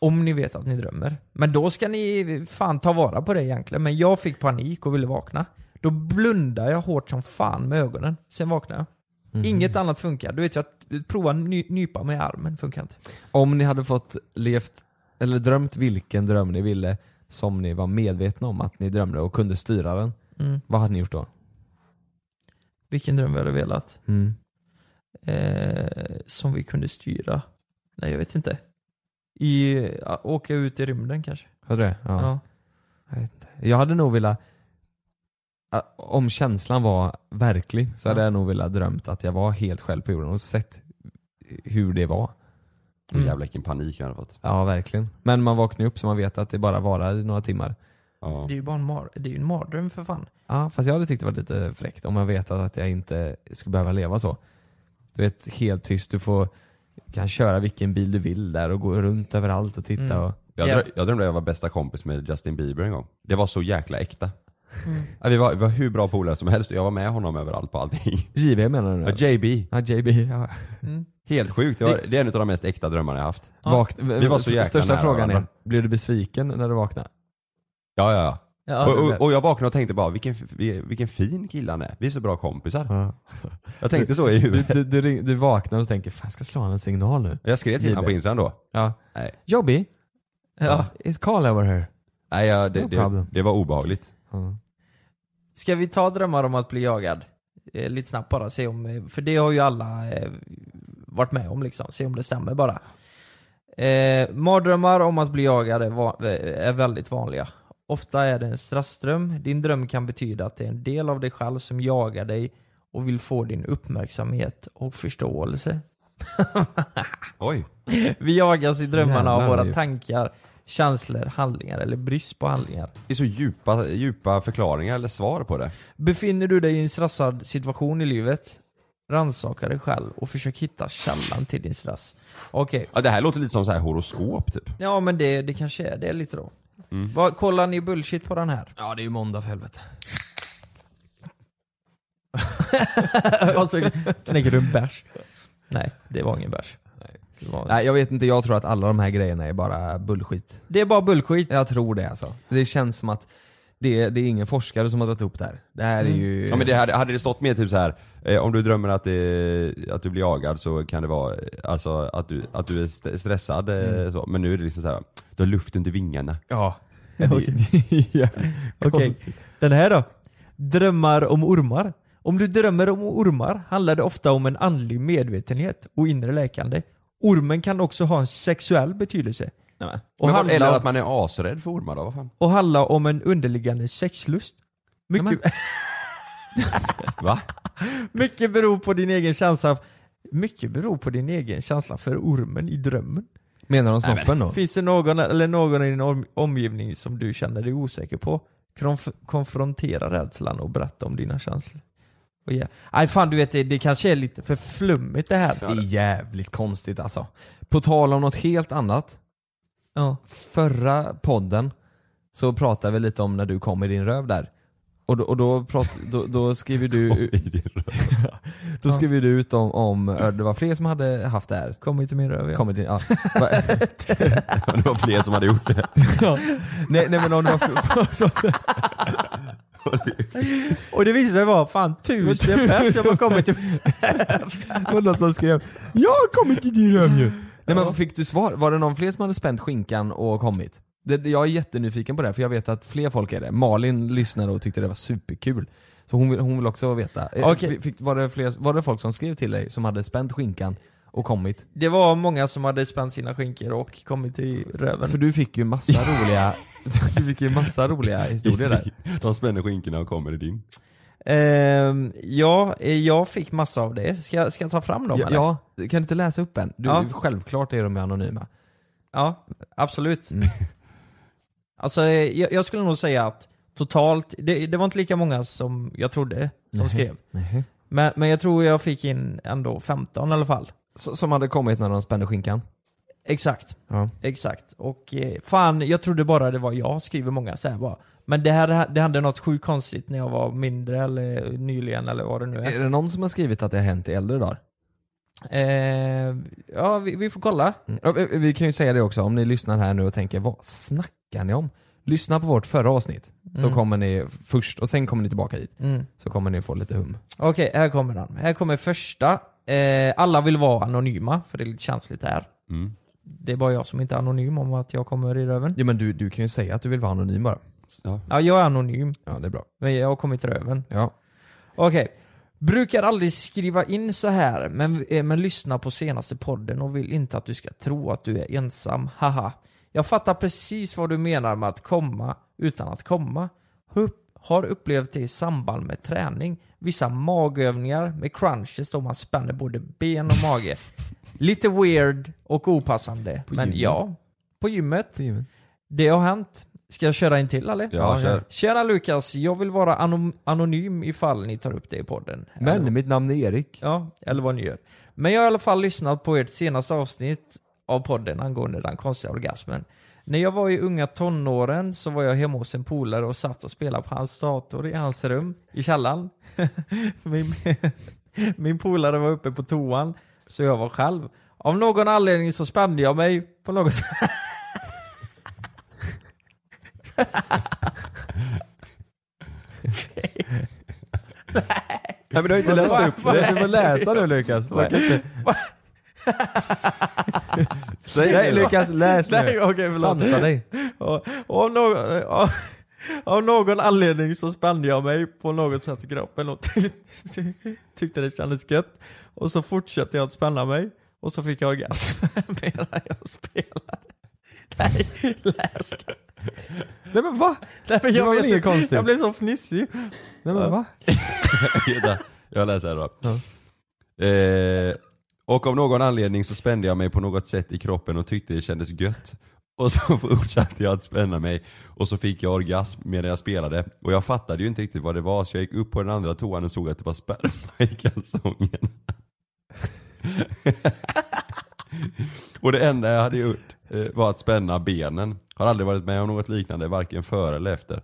om ni vet att ni drömmer. Men då ska ni fan ta vara på det egentligen. Men jag fick panik och ville vakna. Då blundade jag hårt som fan med ögonen. Sen vaknade jag. Mhm. Inget annat funkar. Du vet jag att prova ny, nypa mig i armen, funkar inte. Om ni hade fått levt, eller drömt vilken dröm ni ville som ni var medvetna om att ni drömde och kunde styra den. Mm. Vad hade ni gjort då? Vilken dröm vi hade velat. Mm. Eh, som vi kunde styra. Nej, jag vet inte. I, ja, åka ut i rymden kanske. Hade det? Ja. Ja. Jag, vet inte. jag hade nog velat, ä, om känslan var verklig så hade Ja. jag nog velat drömt att jag var helt själv på jorden och sett hur det var. Mm. Jävlar vilken panik jag hade fått. Ja verkligen. Men man vaknar ju upp så man vet att det bara varar i några timmar. Ja. Det är ju bara en, mar- det är ju en mardröm för fan. Ja fast jag hade tyckt det var lite fräckt om man vet att jag inte skulle behöva leva så. Du vet helt tyst, du får kan köra vilken bil du vill där och gå runt överallt och titta Mm. och Jag, Ja. drö- jag drömde att jag var bästa kompis med Justin Bieber en gång. Det var så jäkla äkta. Mm. Ja, vi, var, vi var hur bra polare som helst och jag var med honom överallt på allting. JB menar du nu? Ja, JB. Ja JB, ja. Mm. Helt sjukt. Det, var, det är en av de mest äkta drömmarna jag haft. Ja. Vak- Vi var så jäkla Största nära frågan är, varandra. blev du besviken när du vaknade? Ja, ja, ja. Ja, och, och, och jag vaknade och tänkte bara, vilken, vilken fin kille han är. Vi är så bra kompisar. Jag tänkte så i Du, huvudet. du, du, ring- du vaknar och tänker, fan jag ska slå han en signal nu. Jag skrev till honom på Instagram då. Ja. Nej. Jobby, ja. is Carl over here? Nej, ja, det, No det, det var obehagligt. Ja. Ska vi ta drömmar om att bli jagad? Eh, lite snabbt bara, se om, eh, för det har ju alla eh, varit med om liksom, se om det stämmer bara. Eh, mardrömmar om att bli jagad är, va- eh, är väldigt vanliga. Ofta är det en stressdröm. Din dröm kan betyda att det är en del av dig själv som jagar dig och vill få din uppmärksamhet och förståelse. [LAUGHS] Oj. Vi jagas i drömmarna av våra tankar, känslor, handlingar eller brist på handlingar. Det är så djupa, djupa förklaringar eller svar på det. Befinner du dig i en stressad situation i livet? Rannsaka dig själv och försök hitta källan till din stress. Okej, Ja, det här låter lite som så här horoskop typ. ja men det, det kanske är det lite då. Mm. Vad, kollar ni bullshit på den här? Ja det är ju måndag för helvete. [LAUGHS] och så knäcker du en bärs. Nej, det var ingen bärs. Nej jag vet inte, jag tror att alla de här grejerna är bara bullshit. det är bara bullskit. Jag tror det alltså. Det känns som att det, det är ingen forskare som har dragit upp det här. Det här är ju... Ja men det hade, hade det stått med typ så här om du drömmer att, det, att du blir jagad så kan det vara eh, alltså, att, du, att du är st- stressad eh, så. Men nu är det liksom så här. du har luft under vingarna. Ja. [LAUGHS] Okej, [LAUGHS] den här då? Drömmar om ormar. Om du drömmer om ormar handlar det ofta om en andlig medvetenhet och inre läkande. Ormen kan också ha en sexuell betydelse. Nej. Och Men handla, eller att man är asrädd för ormar då, vad fan? och handla om en underliggande sexlust. Mycket, [LAUGHS] Va? Mycket beror på din egen känsla mycket beror på din egen känsla för ormen i drömmen. Menar de snoppen då? Finns det någon eller någon i din om- omgivning som du känner dig osäker på? Konf- konfrontera rädslan och berätta om dina känslor. Och ja. Nej fan du vet, det, det kanske är lite för flummigt det här. Det är jävligt konstigt alltså. På tal om något helt annat. Ja. Förra podden så pratade vi lite om när du kom i din röv där. Och då, och då, prat, då, då skriver du [LAUGHS] [LAUGHS] Då skriver du ut om, om ö, det var fler som hade haft det här. Kom inte min röv ja. Kommit in, ja. [LAUGHS] Det var fler som hade gjort det. ja. nej, nej men om det var fler, Och det visade sig vara fan tusen pers som har kommit till det var någon som skrev 'Jag har kommit i din röv ju' Nej men vad fick du svar? Var det någon fler som hade spänt skinkan och kommit? Det, jag är jättenyfiken på det, för jag vet att fler folk är det. Malin lyssnade och tyckte det var superkul. Så hon vill, hon vill också veta. Eh, Okej. Fick, var, det fler, var det folk som skrev till dig som hade spänt skinkan och kommit? Det var många som hade spänt sina skinkor och kommit till röven. För du fick ju massa [LAUGHS] roliga, [LAUGHS] du fick ju massa roliga historier där. [LAUGHS] De spänner skinkorna och kommer i din. Ehm, ja, eh, jag fick massa av det. Ska, jag- ska jag ta fram dem Ja, eller? ja, kan du inte läsa upp en? Du, Ja. Självklart är de anonyma. Ja, absolut. Mm. Alltså jag, jag skulle nog säga att totalt, det, det var inte lika många som jag trodde som Nej. skrev. Nej. Men, men jag tror jag fick in ändå 15 i alla fall. Så, som hade kommit när de spände skinkan? Exakt, Ja. exakt. Och eh, fan, jag trodde bara det var jag skriver många så här bara. Men det här det hände något sjukt konstigt när jag var mindre eller nyligen eller vad det nu är. Är det någon som har skrivit att det har hänt i äldre dagar? Eh, ja, vi, vi får kolla. Mm. Vi- vi kan ju säga det också, om ni lyssnar här nu och tänker vad snackar ni om? Lyssna på vårt förra avsnitt, så Mm. kommer ni först, och sen kommer ni tillbaka hit. Mm. Så kommer ni få lite hum. Okej, här kommer den. Här kommer första. Eh, alla vill vara anonyma, för det är lite känsligt här. Mm. Det är bara jag som inte är anonym om att jag kommer i röven. Ja men du, du kan ju säga att du vill vara anonym bara. Ja. Ja, jag är anonym, Ja det är bra. men jag har kommit i röven. Ja. Okej. Brukar aldrig skriva in så här, men, eh, men lyssna på senaste podden och vill inte att du ska tro att du är ensam. Haha. Jag fattar precis vad du menar med att komma utan att komma. Har upplevt det i samband med träning. Vissa magövningar med crunches då man spänner både ben och mage. Lite weird och opassande. På men gymmet? ja, på gymmet. Det har hänt. Ska jag köra in till eller? Ja, kör. Tjena Lukas, jag vill vara anom- anonym ifall ni tar upp det i podden. Men Eller- mitt namn är Erik. Ja, eller vad ni gör. Men jag har i alla fall lyssnat på ert senaste avsnitt av podden angående den konstiga orgasmen. När jag var i unga tonåren så var jag hemma hos en polare och satt och spelade på hans dator i hans rum i källaren. [LAUGHS] min, min polare var uppe på toan, så jag var själv. Av någon anledning så spände jag mig på något sätt. Nej men du har inte läst upp det. Du får läsa nu Lukas. Säg Nej det. Lukas, läs Nej, nu. okej förlåt. Sansa dig. Och, och av, någon, av, av någon anledning så spände jag mig på något sätt i kroppen och ty, ty, tyckte det kändes gött. Och så fortsatte jag att spänna mig och så fick jag orgasm [LAUGHS] medan jag spelade. Nej, läs. Nej men va? Nej, men Det jag, var väl inget inte, konstigt? jag blev så fnissig. Nej men va? [LAUGHS] Jag läser här då. Eh, och av någon anledning så spände jag mig på något sätt i kroppen och tyckte det kändes gött. Och så [LAUGHS] fortsatte jag att spänna mig och så fick jag orgasm medan jag spelade och jag fattade ju inte riktigt vad det var så jag gick upp på den andra toan och såg att det var sperma i kalsongen. [LAUGHS] och det enda jag hade gjort eh, var att spänna benen. Har aldrig varit med om något liknande, varken före eller efter.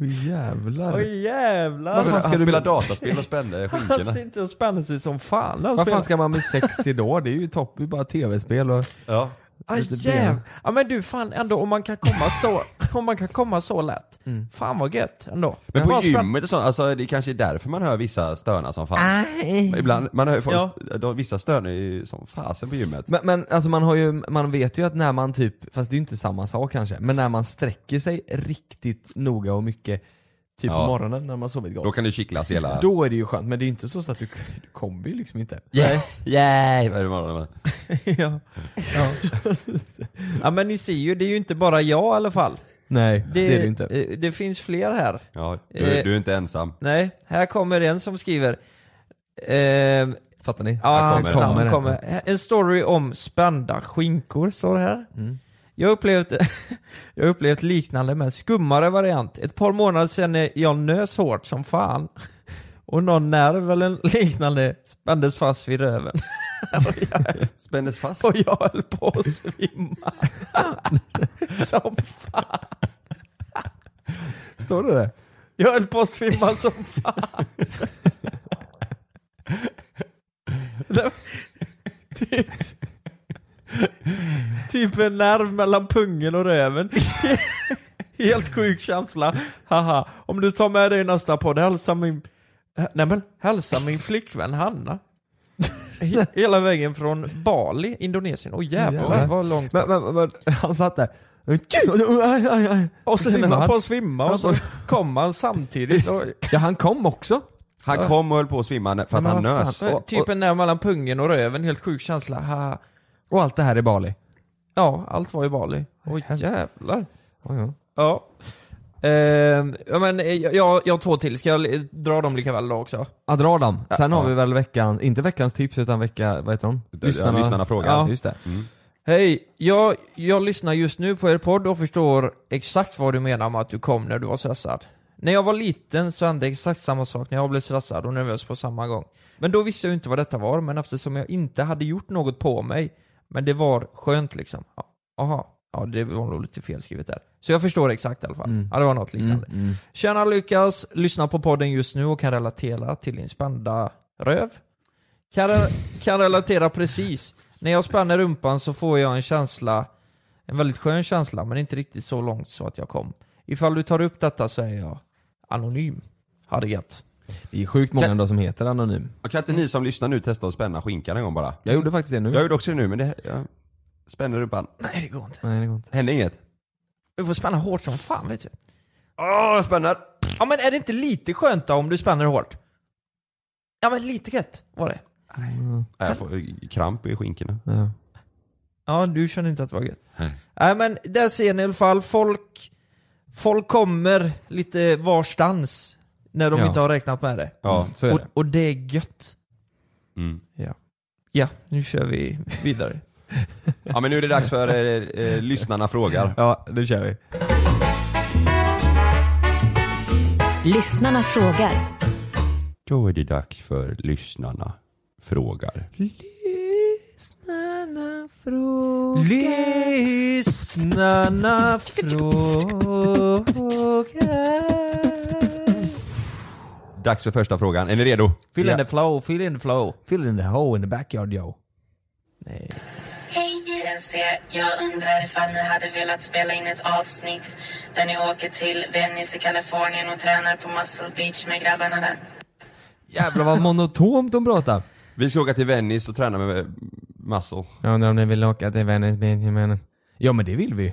Jävlar. Oj jävlar! Vad fan Han ska du- dataspel och spände Han skinkorna. sitter och spänner sig som fan han Vad spelar. fan ska man med sex till då? Det är ju topp, det är bara tv-spel och... Ja. Aj, ben. Ja men du fan ändå om man kan komma så, [LAUGHS] om man kan komma så lätt. Fan vad gött ändå. Men på gymmet och sånt, alltså det kanske är därför man hör vissa stöna som fan. Ibland, man hör folk, Ja. de, vissa stönar ju som fasen på gymmet. Men, men alltså man har ju, man vet ju att när man typ, fast det är ju inte samma sak kanske, men när man sträcker sig riktigt noga och mycket, typ Ja. på morgonen när man sovit gott. Då kan det kittlas hela... Då är det ju skönt, men det är inte så att du, du kommer ju liksom inte. Vad är det morgonen? ja. Ja. [LAUGHS] ja men ni ser ju, det är ju inte bara jag i alla fall. Nej, det, Det, är det inte. eh, det finns fler här. Ja, du, Eh. du är inte ensam. Nej, här kommer en som skriver eh, Fattar ni? Ja, hans kommer kommer. En story om spända skinkor, står det här. Mm. Jag har upplevt, [LAUGHS] jag upplevt liknande med skummare variant. Ett par månader sedan jag nös hårt som fan. [LAUGHS] Och någon nerv eller liknande spändes fast vid röven. [LAUGHS] Spändes fast. Och jag höll på att svimma. som fan. Står det det? Jag höll på att svimma som fan. Typ, en nerv mellan pungen och röven. Helt sjuk känsla. Haha. Om du tar med dig nästa podd, hälsa min... Nej men, hälsa min flickvän Hanna. He- Hela vägen från Bali, Indonesien. Åh jävlar Jävlar. vad långt. Men, men, men han satt där. Och sen man han? på att svimma och så kom han samtidigt. Och, Ja han kom också. Han kom och höll på att svimma för att han nös. Typ en nerv mellan pungen och röven, helt sjuk känsla. Haha. Och allt det här i Bali. Ja, allt var i Bali. Oj jävlar. Ja, ja. Ja. Ehm, ja men eh, jag, jag har två till, ska jag eh, dra dem lika väl då också? Ja, dra dem. Sen Ja. har vi väl veckan, inte veckans tips utan vecka, vad heter de? Ja, lyssnarna frågar. Ja. Just det. Hej, jag, jag lyssnar just nu på er podd och förstår exakt vad du menar med att du kom när du var stressad. När jag var liten så hände exakt samma sak när jag blev stressad och nervös på samma gång. Men då visste jag inte vad detta var, men eftersom jag inte hade gjort något på mig, men det var skönt liksom. Ja, Aha, ja det var nog lite felskrivet där. Så jag förstår exakt i alla fall. Mm. Ja, det var något liknande. Mm, mm. Tjena Lukas, lyssnar på podden just nu och kan relatera till din spända röv. Kan, re- kan relatera precis. När jag spänner rumpan så får jag en känsla, en väldigt skön känsla, men inte riktigt så långt så att jag kom. Ifall du tar upp detta så är jag anonym. Ha det gött. Det är sjukt många Kan- ändå som heter Anonym. Och Kan inte ni som lyssnar nu testa att spänna skinkan en gång bara? Jag gjorde faktiskt det nu. Jag gjorde också det nu men det, jag spänner rumpan. Nej det går inte. Nej det går inte. Hände inget? Du får spänna hårt som fan vet du. Åh, jag spänner! Ja men är det inte lite skönt då om du spänner hårt? Ja men lite gött var det. Mm. Nej, Jag får kramp i skinkorna. Ja. Ja, du kände inte att det var gött? Nej. Nej men där ser ni i alla fall, folk, folk kommer lite varstans när de Ja. inte har räknat med det. Ja. Så är Och, det. och det är gött. Mm. Ja, nu kör vi vidare. Ja men nu är det dags för eh, eh, lyssnarna frågar. Ja, nu kör vi. Lyssnarna frågar. Då är det dags för lyssnarna frågar. Lyssnarna frågar. Lyssnarna frågar. Dags för första frågan. Är ni redo? Fill in the flow, fill in the flow. Fill in the hole in the backyard yo. Nej. Hej JNC, jag undrar ifall ni hade velat spela in ett avsnitt där ni åker till Venice i Kalifornien och tränar på Muscle Beach med grabbarna där. Jävlar vad monotont de pratar. Vi ska åka till Venice och träna med muscle. Jag undrar om ni vill åka till Venice Beach men... Ja men det vill vi ju.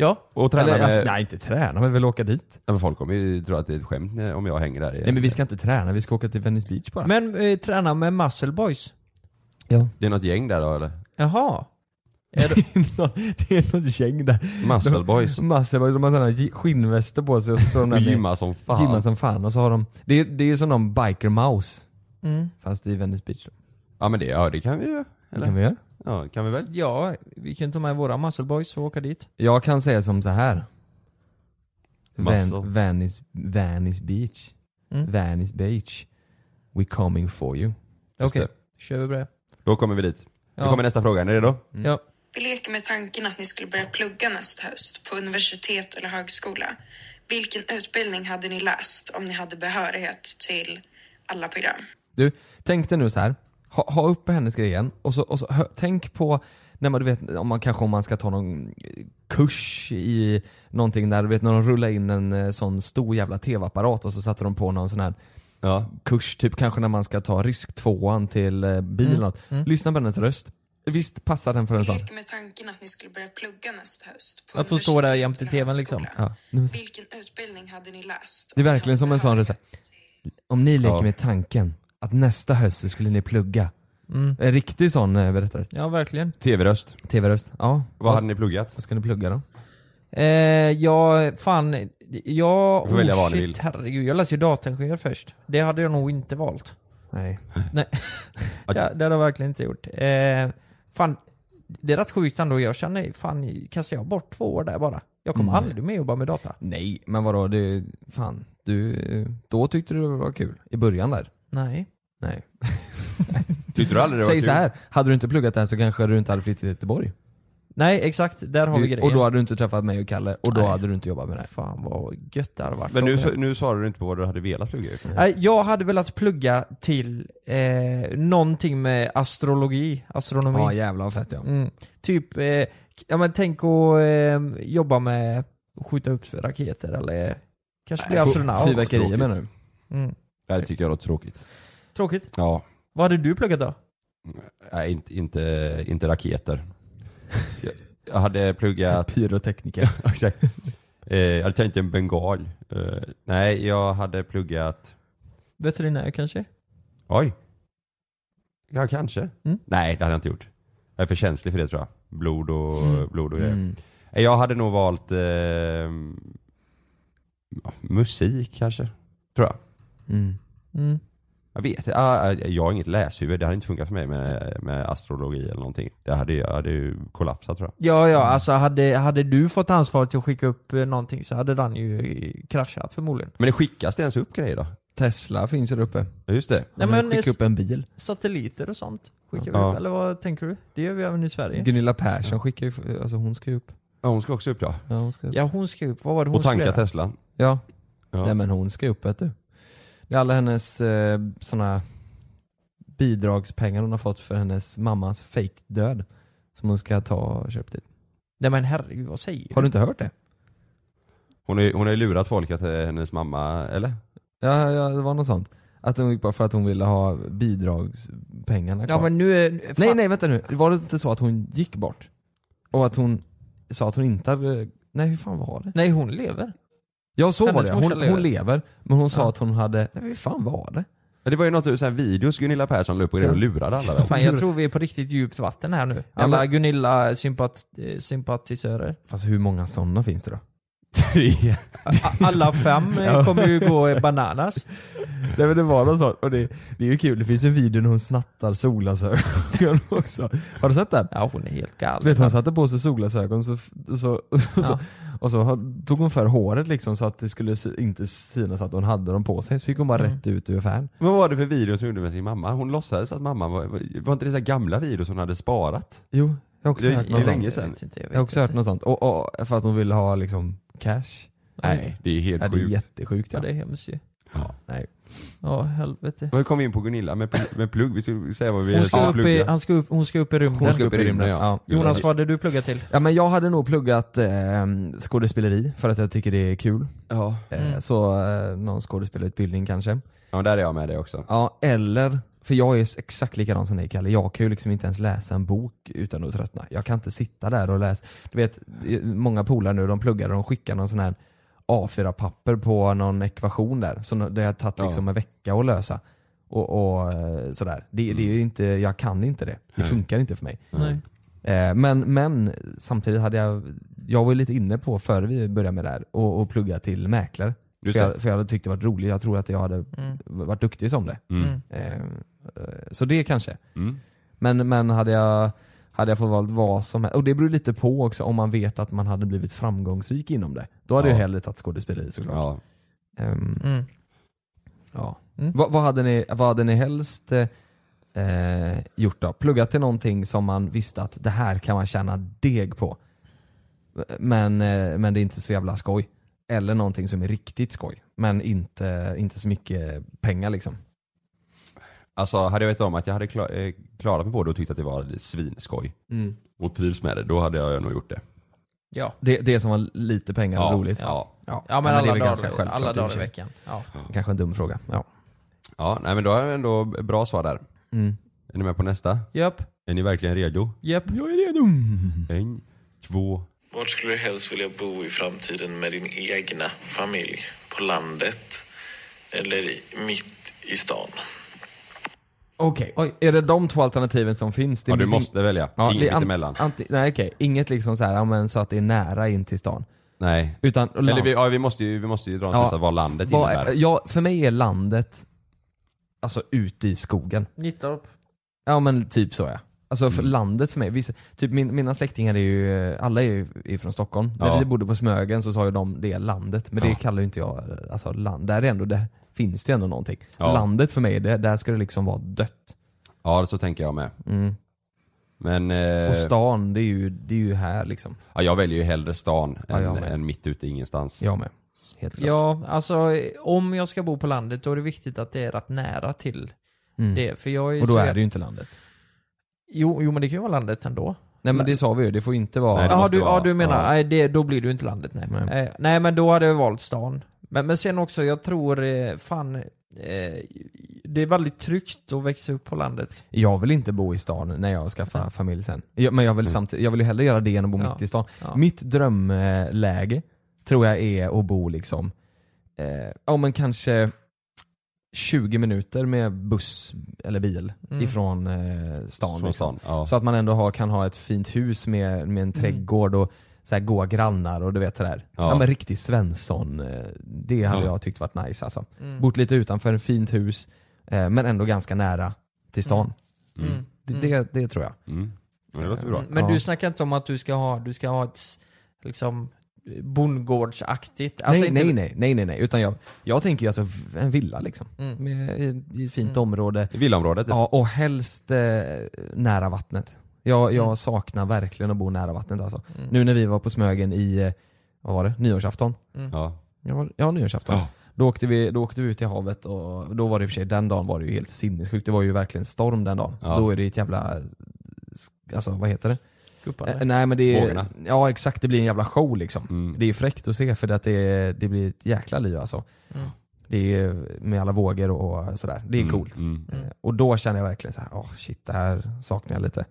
Ja, Och träna Eller, med... alltså, nej inte träna, men vi vill åka dit. Ja, men folk kommer ju tro att det är ett skämt när- om jag hänger där. Nej men vi ska inte träna, vi ska åka till Venice Beach bara. men eh, träna med muscle boys. ja. Det är något gäng där då eller? Jaha. [LAUGHS] det, är något, det är något gäng där. Muscle boys. Massor, de har sådana gi- skinnväster på sig och så står de där Och med- gymmar som fan. Gymmar som fan och så har de, det är, det är som någon biker mouse. Mm. Fast i Venice Beach. Ja men det, ja, det kan vi ju. Det Eller? kan vi göra. Ja, kan vi väl? Ja, vi kan ta med våra muscle boys och åka dit. Jag kan säga som så här. Muscle. Van, Venice, Venice Beach. Mm. Venice Beach. We coming for you. Okej, det. kör vi på det. Då kommer vi dit. Ja. kommer nästa fråga, är ni redo? Ja. Vi leker med tanken att ni skulle börja plugga nästa höst på universitet eller högskola. Vilken utbildning hade ni läst om ni hade behörighet till alla program? Du, tänk dig nu så här. Ha, ha uppe hennes grej igen och så, och så hö, tänk på när man, du vet, om man kanske om man ska ta någon kurs i någonting där, du vet när de rullar in en eh, sån stor jävla tv-apparat och så satte de på någon sån här Ja. kurs, typ kanske när man ska ta risk tvåan till eh, bil eller något. Lyssna på hennes röst. Visst passar den för en sån? leker med tanken att ni skulle börja plugga nästa höst på Att hon står där jämte tvn liksom. Ja. Vilken utbildning hade ni läst? Det är verkligen som en sån recept. Om ni leker Ja. med tanken att nästa höst så skulle ni plugga. Mm. En riktig sån eh, berättare. Ja, verkligen. TV-röst. TV-röst. Ja. Vad hade ni pluggat? Vad ska ni plugga då? Eh, ja, fan. Jag... Du får välja vad ni vill. herregud. Jag läste ju dataingenjör först. Det hade jag nog inte valt. Nej. Nej. [LAUGHS] [LAUGHS] det, det hade jag verkligen inte gjort. Eh, fan, det är rätt sjukt ändå. Jag känner, fan, kastar jag bort två år där bara? Jag kommer Mm. aldrig mer jobba med data. Nej, men vadå, det, fan. Du, då tyckte du det var kul? I början där? Nej. Nej. [LAUGHS] Tyckte du aldrig det var Säg kul? så här. hade du inte pluggat där så kanske du inte hade flyttat till Göteborg. Nej, exakt. Där har vi Du, grejen. och då hade du inte träffat mig och Kalle, och då Nej. hade du inte jobbat med det. Fan vad gött det hade varit. Men nu, om nu svarar du inte på vad du hade velat plugga ju. Nej, jag hade velat plugga till eh, någonting med astrologi, astronomi. Ja jävlar vad fett ja. Mm. Typ, eh, ja men tänk att eh, jobba med att skjuta upp raketer eller kanske bli astronaut. Fyrverkerier menar du? Mm. Det tycker jag låter tråkigt. Tråkigt. Ja. Vad hade du pluggat då? Nej, inte, inte, inte raketer. Jag, jag hade pluggat... [LAUGHS] Pyrotekniker. [LAUGHS] Exakt. Eh, jag hade tänkt en bengal. Eh, nej, jag hade pluggat... Veterinär kanske? Oj. Ja, kanske. Mm. Nej, det hade jag inte gjort. Jag är för känslig för det tror jag. Blod och, Mm. blod och grejer. Mm. Eh, Jag hade nog valt eh, musik kanske. Tror jag. Mm. Mm. Jag vet inte. Ah, jag har inget läshuvud. Det hade inte funkat för mig med, med astrologi eller någonting. Det hade, jag hade ju kollapsat tror jag. Ja, ja, alltså hade, hade du fått ansvaret att skicka upp eh, någonting så hade den ju eh, kraschat förmodligen. Men det skickas det ens upp grejer då? Tesla finns där uppe. Ja, just det. Nej, men, skicka upp en bil. Satelliter och sånt skickar vi Ja. upp, eller vad tänker du? Det gör vi även i Sverige. Gunilla Persson skickar ju, alltså hon ska ju upp. Ja, hon ska också upp ja. Ja hon ska upp. Ja, hon ska upp. Vad var det hon Och tanka? Teslan. Ja. Ja. Nej men hon ska upp vet du. Det är alla hennes eh, såna bidragspengar hon har fått för hennes mammas fake död Som hon ska ta och köpa dit. Nej men herregud, vad säger Har du inte hört det? Hon har hon har ju lurat folk att det är hennes mamma, eller? Ja, ja det var något sånt. Att hon gick bara för att hon ville ha bidragspengarna kvar. Ja men nu är... Fan. Nej nej vänta nu, var det inte så att hon gick bort? Och att hon sa att hon inte hade, nej hur fan var det? Nej hon lever. Ja så var det, hon, lever. hon lever, men hon sa Ja. att hon hade, nej hur fan var det? Ja, Det var ju något sån här videos Gunilla Persson la upp och och lurade alla väl? Fan jag tror vi är på riktigt djupt vatten här nu. Ja, Alla men- Gunilla sympat, eh, sympatisörer. Fast hur många sådana finns det då? A- Alla fem [LAUGHS] Ja. kommer ju gå bananas. Nej men det var något sånt, och det, det är ju kul, det finns en video när hon snattar solglasögon [LAUGHS] också. Har du sett den? Ja hon är helt galen. Vet du, hon satte på sig solglasögon så, så, så, Ja. Och så tog hon för håret liksom så att det skulle inte synas att hon hade dem på sig, så gick hon bara Mm. rätt ut ur affären. Men vad var det för videos hon gjorde med sin mamma? Hon låtsades att mamma var, var inte det så gamla videos hon hade sparat? Jo, jag har också Det hört något länge sånt. sedan. Jag inte, jag Jag har också hört inte. något sånt, och, och, för att hon ville ha liksom cash. Nej, det är helt Ja, det är sjukt. jättesjukt Ja ja. det är hemskt ju. Ja. Nej. Ja helvete. Men kom vi in på Gunilla med, med plugg, vi skulle säga vad vi Hon ska, upp i, han ska upp, hon ska upp i rymden. Hon ska upp i rymden, ja. Jonas, vad hade du pluggat till? Ja men jag hade nog pluggat eh, skådespeleri för att jag tycker det är kul. Ja. Eh, Mm. Så eh, någon skådespelarutbildning kanske. ja, där är jag med dig också. Ja, eller, för jag är exakt likadan som dig Kalle, jag kan ju liksom inte ens läsa en bok utan att tröttna. Jag kan inte sitta där och läsa, du vet, många polare nu de pluggar och de skickar någon sån här A4-papper på någon ekvation där, som det har tagit Ja. liksom en vecka att lösa. Och, och eh, sådär. Det, det är ju inte, jag kan inte det. Det Nej. funkar inte för mig. Nej. Eh, men, men samtidigt hade jag, jag var ju lite inne på före vi började med det här, och, och plugga till mäklare. Just För jag, för jag hade tyckt det varit roligt, jag tror att jag hade Mm. varit duktig som det. Mm. Mm. Eh, så det kanske. Mm. Men, men hade jag hade jag fått valt vad som helst. Och det beror lite på också om man vet att man hade blivit framgångsrik inom det. Då hade Ja. jag hellre tagit skådespeleri såklart. Ja. Ehm, Mm. ja. Mm. Vad, vad, hade ni, vad hade ni helst eh, gjort då? Pluggat till någonting som man visste att det här kan man tjäna deg på. Men, eh, men det är inte så jävla skoj. Eller någonting som är riktigt skoj. Men inte, inte så mycket pengar liksom. Alltså hade jag vetat om att jag hade eh, klarat mig på det och tyckt att det var svinskoj och trivs med det, då hade jag nog gjort det. Ja. Det, det som var lite pengar och Ja, roligt. ja. Ja, Ja, men, det är alla, väl ganska dagar, självklart alla i och dagar för i sig. veckan. Ja. Kanske en dum fråga. Ja. Ja, nej men då har jag ändå bra svar där. Mm. Är ni med på nästa? Japp, Är ni verkligen redo? japp. Jag är redo. En, två, Vart skulle du helst vilja bo i framtiden med din egna familj? På landet eller i- mitt i stan? Okej, Oj, är det de två alternativen som finns? Det ja du finns måste välja. Ja, Inget är an- mittemellan. Anti, nej okej, inget liksom så här, ja, men så att det är nära in till stan. Nej. Utan, Eller vi, ja, vi, måste ju, vi måste ju dra en Ja. slutsats vad landet vad, innebär. ja, för mig är landet, alltså ute i skogen. Nittorp. Ja men typ så ja. Alltså för Mm. landet för mig, vissa, typ min, mina släktingar är ju, alla är ju är från Stockholm. När Ja. vi bodde på Smögen så sa ju de det är landet, men det Ja. kallar ju inte jag alltså land. Där är ändå, det finns det ju ändå någonting. Ja. Landet för mig, det, där ska det liksom vara dött. Ja så tänker jag med. Mm. Men eh, Och stan, det är ju, det är ju här liksom. ja, jag väljer ju hellre stan Ja, jag än, mitt ute i ingenstans. Jag med. Helt klart. Ja, alltså om jag ska bo på landet då är det viktigt att det är rätt nära till Mm. det. För jag är Och då så är det ju inte landet. Jo, jo men det kan ju vara landet ändå. Nej men det sa vi ju, det får inte vara... Nej, måste du, vara- ja, du menar, ja. nej det, då blir du inte landet nej. Nej. Nej. nej men då hade jag valt stan. Men, men sen också, jag tror eh, fan, eh, det är väldigt tryggt att växa upp på landet. Jag vill inte bo i stan när jag skaffar Nej. familj sen. Jag, men jag vill, samtidigt, jag vill ju hellre göra det än att bo Ja. mitt i stan. Ja. Mitt drömläge tror jag är att bo liksom, eh, ja men kanske 20 minuter med buss eller bil Mm. ifrån eh, stan. Från liksom. stan. Ja. Så att man ändå har, kan ha ett fint hus med, med en trädgård och så här goa grannar och du vet det där. Ja, Ja. men riktig Svensson, eh, det hade Ja. jag tyckt varit nice alltså. Mm. Bott lite utanför, ett fint hus, eh, men ändå ganska nära till stan. Mm. Mm. Det, Mm. det, det tror jag. Mm. Ja, det låter bra. Men Ja. du snackar inte om att du ska ha, du ska ha ett liksom bondgårdsaktigt? Alltså nej, inte- nej, nej, nej, nej, nej, utan jag, jag tänker ju alltså en villa liksom. Mm. Med, i, i ett fint Mm. område. I villaområdet typ. Ja, och helst eh, nära vattnet. Jag, jag Mm. saknar verkligen att bo nära vattnet alltså. Mm. Nu när vi var på Smögen i, eh, vad var det, nyårsafton? Mm. Ja. Ja, ja nyårsafton. Ja. Då, åkte vi, då åkte vi ut i havet och då var det i och för sig, den dagen var det ju helt sinnessjukt. Det var ju verkligen storm den dagen. Ja. Då är det ett jävla, alltså vad heter det? Guppande. Eh, nej men det är, Vågorna. ja exakt, det blir en jävla show liksom. Mm. Det är fräckt att se för att det, det blir ett jäkla liv alltså. Mm. Det är med alla vågor och sådär. Det är Mm, coolt. Mm. Mm. Eh, Och då känner jag verkligen så här, åh shit det här saknar jag lite.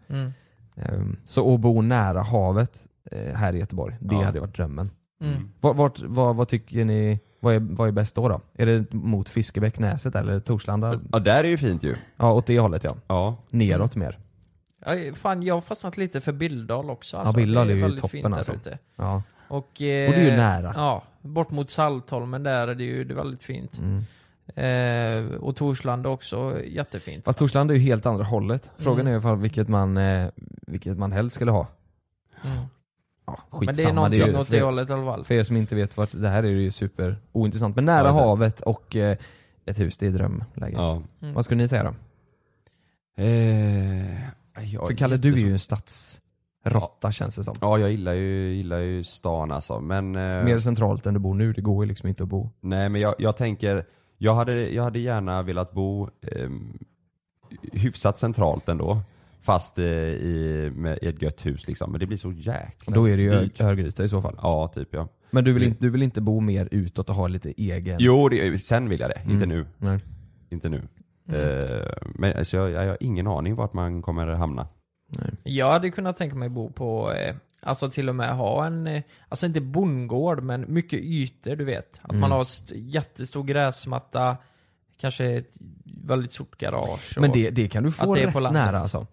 Mm. Ehm, Så att bo nära havet eh, här i Göteborg, det Ja. hade varit drömmen. Mm. Vart, vart, vad, vad tycker ni, vad är, vad är bäst då, då? Är det mot Fiskebäck, Näset eller Torslanda? Ja där är ju fint ju. Ja åt det hållet ja. Ja. Neråt mer. Ja, fan, jag har fastnat lite för Billdal också. Ja, Billdal Det är ju väldigt toppen, alltså. ute. Ja. Och, eh, Och det är ju nära. Ja, bort mot Saltholmen där är det ju det är väldigt fint. Mm. Eh, och Torslanda också jättefint. Fast Torslanda är ju helt andra hållet. Frågan Mm. är ifall vilket man, eh, vilket man helst skulle ha. Mm. Ja, Men det är skitsamma, någonting ju- åt det för, hållet i alla fall. för er som inte vet vart, det här är ju super ointressant. Men nära Ja, havet och eh, ett hus, det är drömläget. Ja. Mm. Vad skulle ni säga då? Eh, För Kalle, du är ju en stadsrotta känns det som. Ja jag gillar ju, gillar ju stan alltså men... eh, Mer centralt än du bor nu, det går ju liksom inte att bo. Nej men jag, jag tänker, jag hade, jag hade gärna velat bo eh, hyfsat centralt ändå. Fast eh, i, med, i ett gött hus liksom. Men det blir så jäkla Då är det ju dyrt. Örgryte i så fall. Ja typ ja. Men du vill, Mm. inte, du vill inte bo mer utåt och ha lite egen... Jo, det, sen vill jag det. Inte Mm. nu. Nej. Inte nu. Mm. Eh, men alltså, jag, jag har ingen aning vart man kommer hamna. Nej. Jag hade kunnat tänka mig bo på, eh, alltså till och med ha en, eh, alltså inte bondgård men mycket ytor du vet. Att Mm. man har st- jättestor gräsmatta, kanske ett väldigt stort garage. Men det, det kan du få Att det är rätt på landet. nära alltså.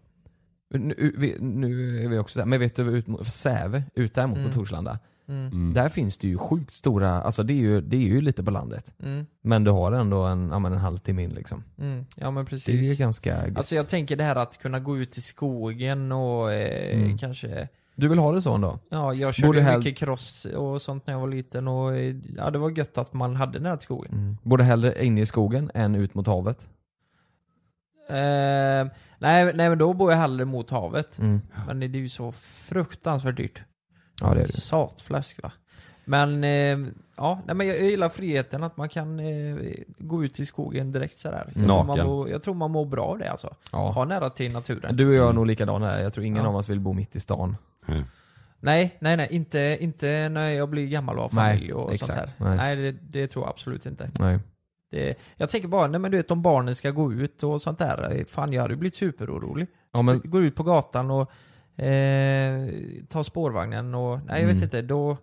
Nu, vi- nu är vi också där, men vet du ut mot Säve, ut där mot Mm. Torslanda. Mm. Där finns det ju sjukt stora, alltså det är ju, det är ju lite på landet. Mm. Men du har ändå en, ja, men en halvtimme in liksom. Mm. Ja men Det är precis. ju ganska gött. Alltså jag tänker det här att kunna gå ut i skogen och eh, Mm. kanske Du vill ha det så ändå? Ja, jag körde Borde hell- mycket cross och sånt när jag var liten och ja, det var gött att man hade nära till skogen. Mm. Både hellre inne i skogen än ut mot havet? Eh, nej, nej men då bor jag hellre mot havet. Mm. Men det är ju så fruktansvärt dyrt. Ja det är det. Satfläsk va. Men eh, ja, nej, men jag, jag gillar friheten att man kan eh, gå ut i skogen direkt sådär. Jag, tror Naken. man mår, jag tror man mår bra av det alltså. Ja. Ha nära till naturen. Du och jag är nog likadana här, jag tror ingen Ja. av oss vill bo mitt i stan. Nej, nej, nej. Inte, inte när jag blir gammal och har Nej, familj och sånt exakt. där. Nej. Nej, det, det tror jag absolut inte. Nej. Det, jag tänker bara, nej men du vet om barnen ska gå ut och sånt där. eh, Fan jag hade blivit superorolig. Ja, men- Går ut på gatan och eh, tar spårvagnen och, nej jag vet Mm. inte, då...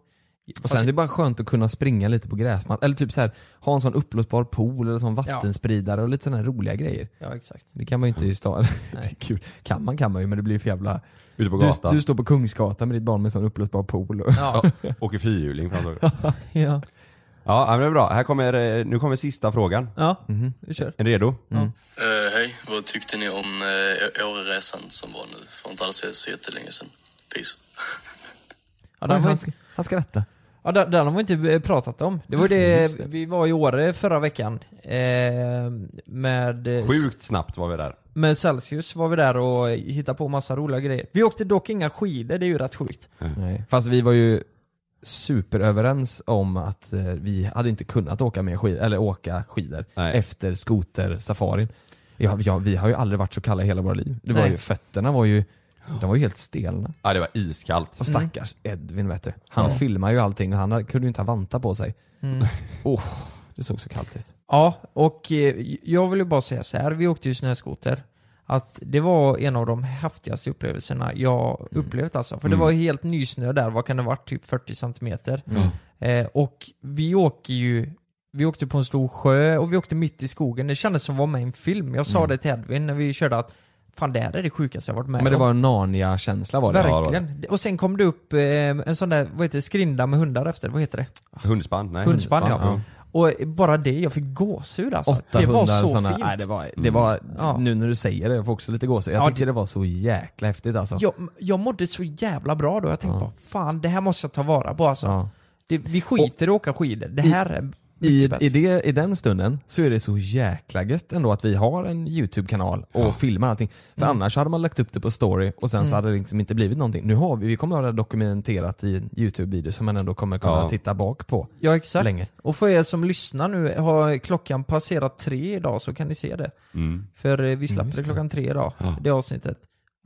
Och sen är det bara skönt att kunna springa lite på gräsmattan, eller typ så här, ha en sån uppblåsbar pool eller sån vattenspridare och lite sådana här roliga grejer. Ja exakt. Det kan man ju inte i stan. [LAUGHS] det är kul. Kan man kan man ju men det blir för jävla... Ute på Du, gatan. du står på Kungsgatan med ditt barn med sån uppblåsbar pool. Och... Ja. Åker fyrhjuling fram och [LAUGHS] ja. Ja, men det är bra. Här kommer, eh, nu kommer sista frågan. Ja, Mhm. vi kör. Är ni redo? Mm. Eh, hej, vad tyckte ni om uh, Åreresan som var nu för inte alls så jättelänge sedan? Peace. Ja, den var han, han skrattar. Ja, den, den har vi inte eh, pratat om. Det var det, det. vi var i Åre förra veckan. Eh, med, eh, Sjukt snabbt var vi där. med Celsius var vi där och hittade på massa roliga grejer. Vi åkte dock inga skidor, det är ju rätt sjukt. Nej. Fast vi var ju superöverens om att eh, vi hade inte kunnat åka med skid eller åka skidor Nej. efter skotersafarin. Ja, ja, vi har ju aldrig varit så kalla i hela våra liv. Det var Nej. ju, fötterna var ju, de var ju helt stelna. Ja, det var iskallt. Och stackars Edvin vet du. Han Ja. filmar ju allting och han hade- kunde ju inte ha vantar på sig. Mm. [LAUGHS] Oh, det såg så kallt ut. Ja, och eh, jag vill ju bara säga så här. vi åkte ju snöskoter. Att det var en av de häftigaste upplevelserna jag upplevt alltså. För det Mm. var ju helt nysnö där, vad kan det ha varit? Typ 40 centimeter. Mm. Eh, och vi åker ju, vi åkte på en stor sjö och vi åkte mitt i skogen. Det kändes som att vara med i en film. Jag sa Mm. det till Edvin när vi körde att fan det här är det sjukaste jag varit med Men det om. var en Narnia-känsla var det. Verkligen. Och sen kom det upp eh, en sån där, vad heter det, skrinda med hundar efter, vad heter det? Hundspann? Nej. Hundspann ja. Och bara det, jag fick gåshud alltså. Det var så såna, fint. Nej, det var, det var Ja. nu när du säger det, jag får också lite gåshud. Jag Ja, tycker det- det var så jäkla häftigt alltså. jag, jag mådde så jävla bra då, jag tänkte Ja. bara fan det här måste jag ta vara på alltså. Ja. Det, vi skiter i att åka skidor, det här är I, i, det, I den stunden så är det så jäkla gött ändå att vi har en YouTube-kanal och filmar allting. För Mm. annars hade man lagt upp det på story och sen Mm. så hade det liksom inte blivit någonting. Nu har vi, vi kommer att ha det dokumenterat i en YouTube-video som man ändå kommer kunna Ja. titta bak på. Ja exakt. Länge. Och för er som lyssnar nu, har klockan passerat tre idag så kan ni se det. Mm. För eh, vi släpper just det det. klockan tre idag, Ja. det avsnitt.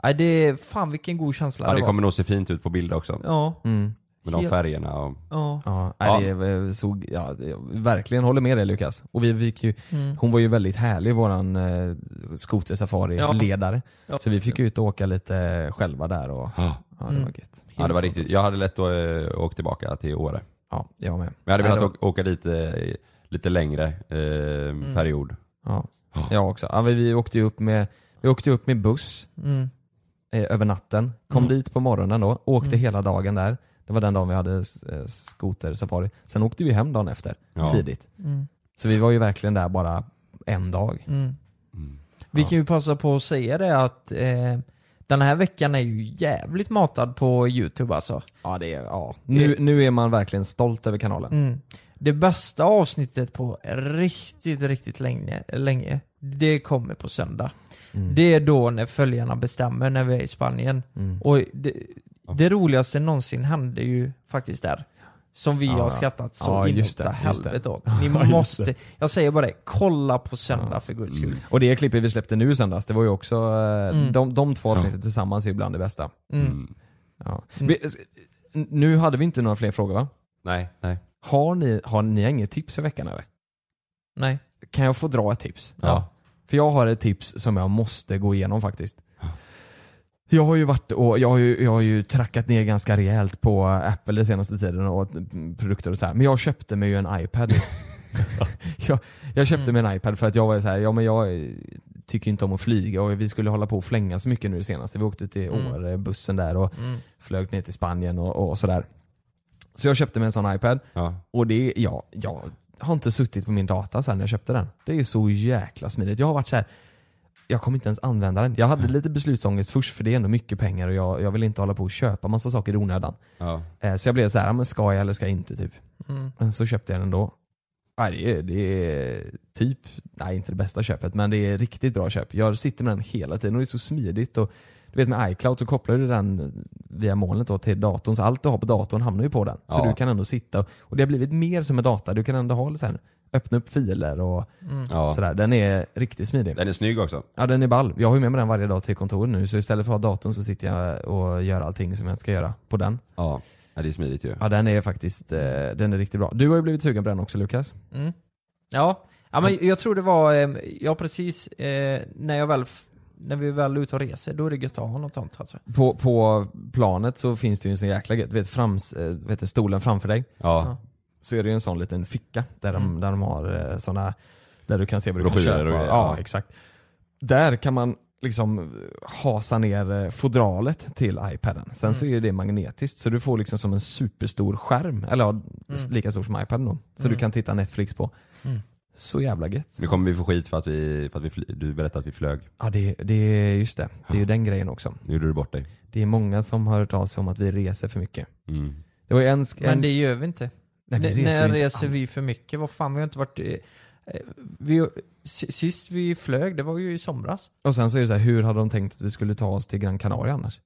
Nej det är, fan vilken god känsla Ja, det var. kommer nog se fint ut på bilder också. Ja, Mm. Med de färgerna och... ja. Ja, Ja. Nej, det är så, ja, jag verkligen håller med dig Lukas. Och vi fick ju, Mm. hon var ju väldigt härlig våran eh, skotersafari-ledare. Ja. Så vi fick ut och åka lite själva där och Ja, ja, det Mm. var gött. ja det var riktigt. Jag hade lätt att äh, åka tillbaka till Åre. Ja, jag med. Men jag hade velat det åka, dit eh, lite längre eh, period. Ja, jag också. Ja, men vi åkte ju upp med, vi åkte upp med buss Mm. eh, över natten, kom Mm. dit på morgonen då, åkte Mm. hela dagen där. Det var den dagen vi hade eh, skotersafari. Sen åkte vi hem dagen efter, Ja. tidigt. Mm. Så vi var ju verkligen där bara en dag. Mm. Mm. Vi Ja. kan ju passa på att säga det att eh, den här veckan är ju jävligt matad på youtube alltså. Ja, det är, ja. Nu, nu är man verkligen stolt över kanalen. Mm. Det bästa avsnittet på riktigt, riktigt länge, länge det kommer på söndag. Mm. Det är då när följarna bestämmer när vi är i Spanien. Mm. Och det, det roligaste någonsin hände ju faktiskt där. Som vi Ja, har ja. skrattat så Ja, just inåt helvete åt. [LAUGHS] Ja, Ni måste, jag säger bara det, kolla på söndag för guds skull. Och det klippet vi släppte nu söndags, det var ju också, eh, Mm. de, de två avsnitten tillsammans är ju bland det bästa. Mm. Ja. Mm. Vi, nu hade vi inte några fler frågor va? Nej, nej. Har ni, har ni inget tips för veckan eller? Nej. Kan jag få dra ett tips? Ja. För jag har ett tips som jag måste gå igenom faktiskt. Jag har ju varit och jag har ju, jag har ju trackat ner ganska rejält på Apple den senaste tiden och mm, produkter och så här. Men jag köpte mig ju en iPad. [LAUGHS] jag, jag köpte mig en iPad för att jag var så här, ja men jag tycker inte om att flyga och vi skulle hålla på och flänga så mycket nu senast. Vi åkte till Mm. Åre, bussen där och Mm. flög ner till Spanien och, och sådär. Så jag köpte mig en sån iPad Ja. och det, ja, jag har inte suttit på min data sen jag köpte den. Det är så jäkla smidigt. Jag har varit så här. Jag kommer inte ens använda den. Jag hade lite beslutsångest först för det är ändå mycket pengar och jag, jag vill inte hålla på och köpa massa saker i onödan. Ja. Eh, Så jag blev så här, men ska jag eller ska jag inte typ. Mm. Men så köpte jag den ändå. Nej, det, är, det är typ, nej inte det bästa köpet men det är riktigt bra köp. Jag sitter med den hela tiden och det är så smidigt. Och, du vet med iCloud så kopplar du den via molnet då till datorn så allt du har på datorn hamnar ju på den. Så Ja. du kan ändå sitta och, och det har blivit mer som en data. Du kan ändå ha så här, öppna upp filer och Mm. Ja. sådär. Den är riktigt smidig. Den är snygg också. Ja den är ball. Jag har ju med mig den varje dag till kontoret nu så istället för att ha datorn så sitter jag och gör allting som jag ska göra på den. Ja. ja, det är smidigt ju. Ja den är faktiskt, eh, den är riktigt bra. Du har ju blivit sugen på den också Lukas. Mm. Ja. ja, men jag tror det var, eh, ja precis, eh, när jag väl, när vi väl är ute och reser, då är det gött att ha något sånt alltså. På, på planet så finns det ju en sån jäkla gött, du vet, frams, vet du, stolen framför dig. Ja. Så är det ju en sån liten ficka där de, Mm. där de har eh, såna, där du kan se vad du kan köpa. och ja, ja. exakt. Där kan man liksom hasa ner eh, fodralet till iPaden. Sen så Mm. är det magnetiskt så du får liksom som en superstor skärm, eller ja, Mm. lika stor som iPaden då. Så Mm. du kan titta Netflix på. Mm. Så jävla gött. Nu kommer vi få skit för att vi, för att vi fly, du berättade att vi flög. Ja det, det är just det, det är ju den grejen också. Nu gjorde du bort dig. Det är många som har hört av sig om att vi reser för mycket. Mm. Det var en, sk- Men en det gör vi inte. Nej, vi reser när inte reser alls. vi för mycket? Vad fan, vi har inte varit... eh, eh, Vi, si- sist vi flög, det var ju i somras. Och sen så är det så här, hur hade de tänkt att vi skulle ta oss till Gran Canaria annars?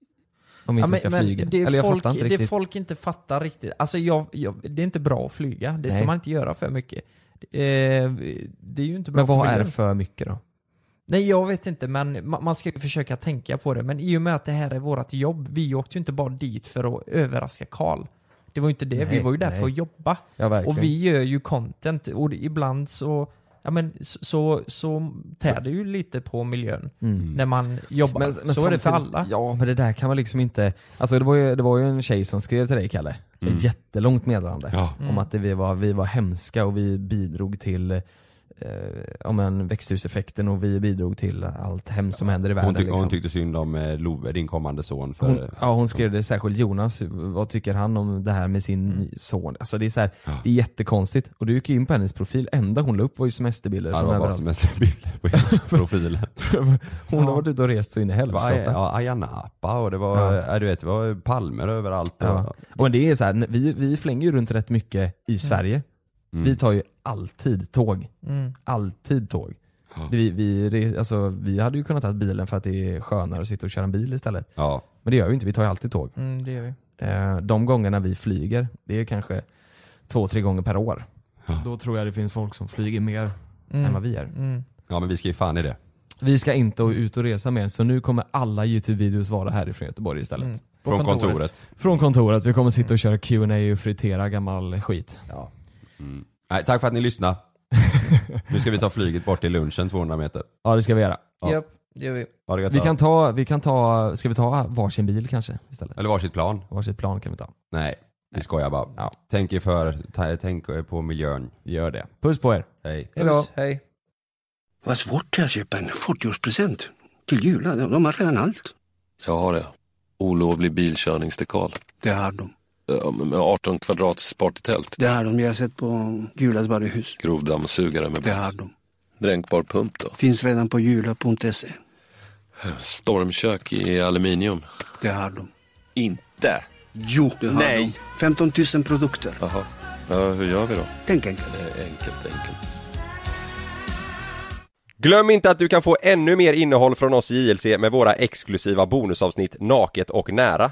Om vi inte ska flyga. det, är Eller jag folk, fattar inte det riktigt. folk inte fattar riktigt. Alltså jag, jag, det är inte bra att flyga. Det ska Nej. man inte göra för mycket. Eh, det är ju inte bra Men vad är miljön. för mycket då? Nej jag vet inte men ma- man ska ju försöka tänka på det. Men i och med att det här är vårt jobb, vi åkte ju inte bara dit för att överraska Karl. Det var ju inte det, vi Nej, var ju där nej. för att jobba. Ja. Och vi gör ju content och ibland så, ja men så, så, tär det ju lite på miljön Mm. när man jobbar. så är det för alla. Ja men det där kan man liksom inte, alltså det var ju, det var ju en tjej som skrev till dig Kalle, Mm. ett jättelångt meddelande. Ja. Mm. Om att det, vi, var, vi var hemska och vi bidrog till eh, om en växthuseffekten och vi bidrog till allt hemskt som händer i världen. Hon, tyck, liksom. hon tyckte synd om eh, Love, din kommande son. För, Hon, ja hon skrev det särskilt Jonas, vad tycker han om det här med sin son? Alltså det är så här, Ja. det är jättekonstigt. Och du gick in på hennes profil, enda hon la upp var ju semesterbilder Ja, det var bara semesterbilder på hela [LAUGHS] profilen. Hon har varit ute och rest så in i helskotta. ja, Ayia Napa och det var, Ja. ja. du vet, det var palmer överallt. Ja. Och det är så här, vi, vi flänger ju runt rätt mycket i Sverige. Mm. Vi tar ju alltid tåg. Mm. Alltid tåg. Ja. Vi, vi, alltså, vi hade ju kunnat ta bilen för att det är skönare att sitta och köra en bil istället. Ja. Men det gör vi inte, vi tar ju alltid tåg. Mm, det gör vi. Eh, De gångerna vi flyger, det är kanske två, tre gånger per år. Ja. Då tror jag det finns folk som flyger mer Mm. än vad vi gör. Mm. ja men vi ska ju fan i det. Vi ska inte ut och resa mer, så nu kommer alla YouTube-videos vara härifrån Göteborg istället. Mm. Från kontoret. Från kontoret, vi kommer sitta och köra Q&A och fritera gammal skit. Ja. Mm. Nej, tack för att ni lyssnade. [LAUGHS] nu ska vi ta flyget bort till lunchen 200 meter. Ja det ska vi göra. Ja. Japp, det gör vi. Ha det gött Vi då. kan ta, vi kan ta, ska vi ta varsin bil kanske istället? Eller varsitt plan. Varsitt plan kan vi ta. Nej, vi skojar bara. Ja. Tänk er för, ta, tänk på miljön. Gör det. Puss på er. Hej. Hejdå. Puss, hej. Vad svårt det är att köpa en 40-årspresent till jula. De, de har redan allt. Jag har det. Olovlig bilkörningsdekal. Det har de. Med 18 kvadrats partytält. Det har de. Jag har sett på Julas varuhus. Grovdammsugare med Det har de. dränkbar pump då. Finns redan på jula.se. Stormkök i aluminium. Det har de. Inte? Jo, det har Nej. de. 15 000 produkter. Jaha. Ja, hur gör vi då? Tänk enkelt. Det är enkelt, enkelt. Glöm inte att du kan få ännu mer innehåll från oss i JLC med våra exklusiva bonusavsnitt Naket och nära.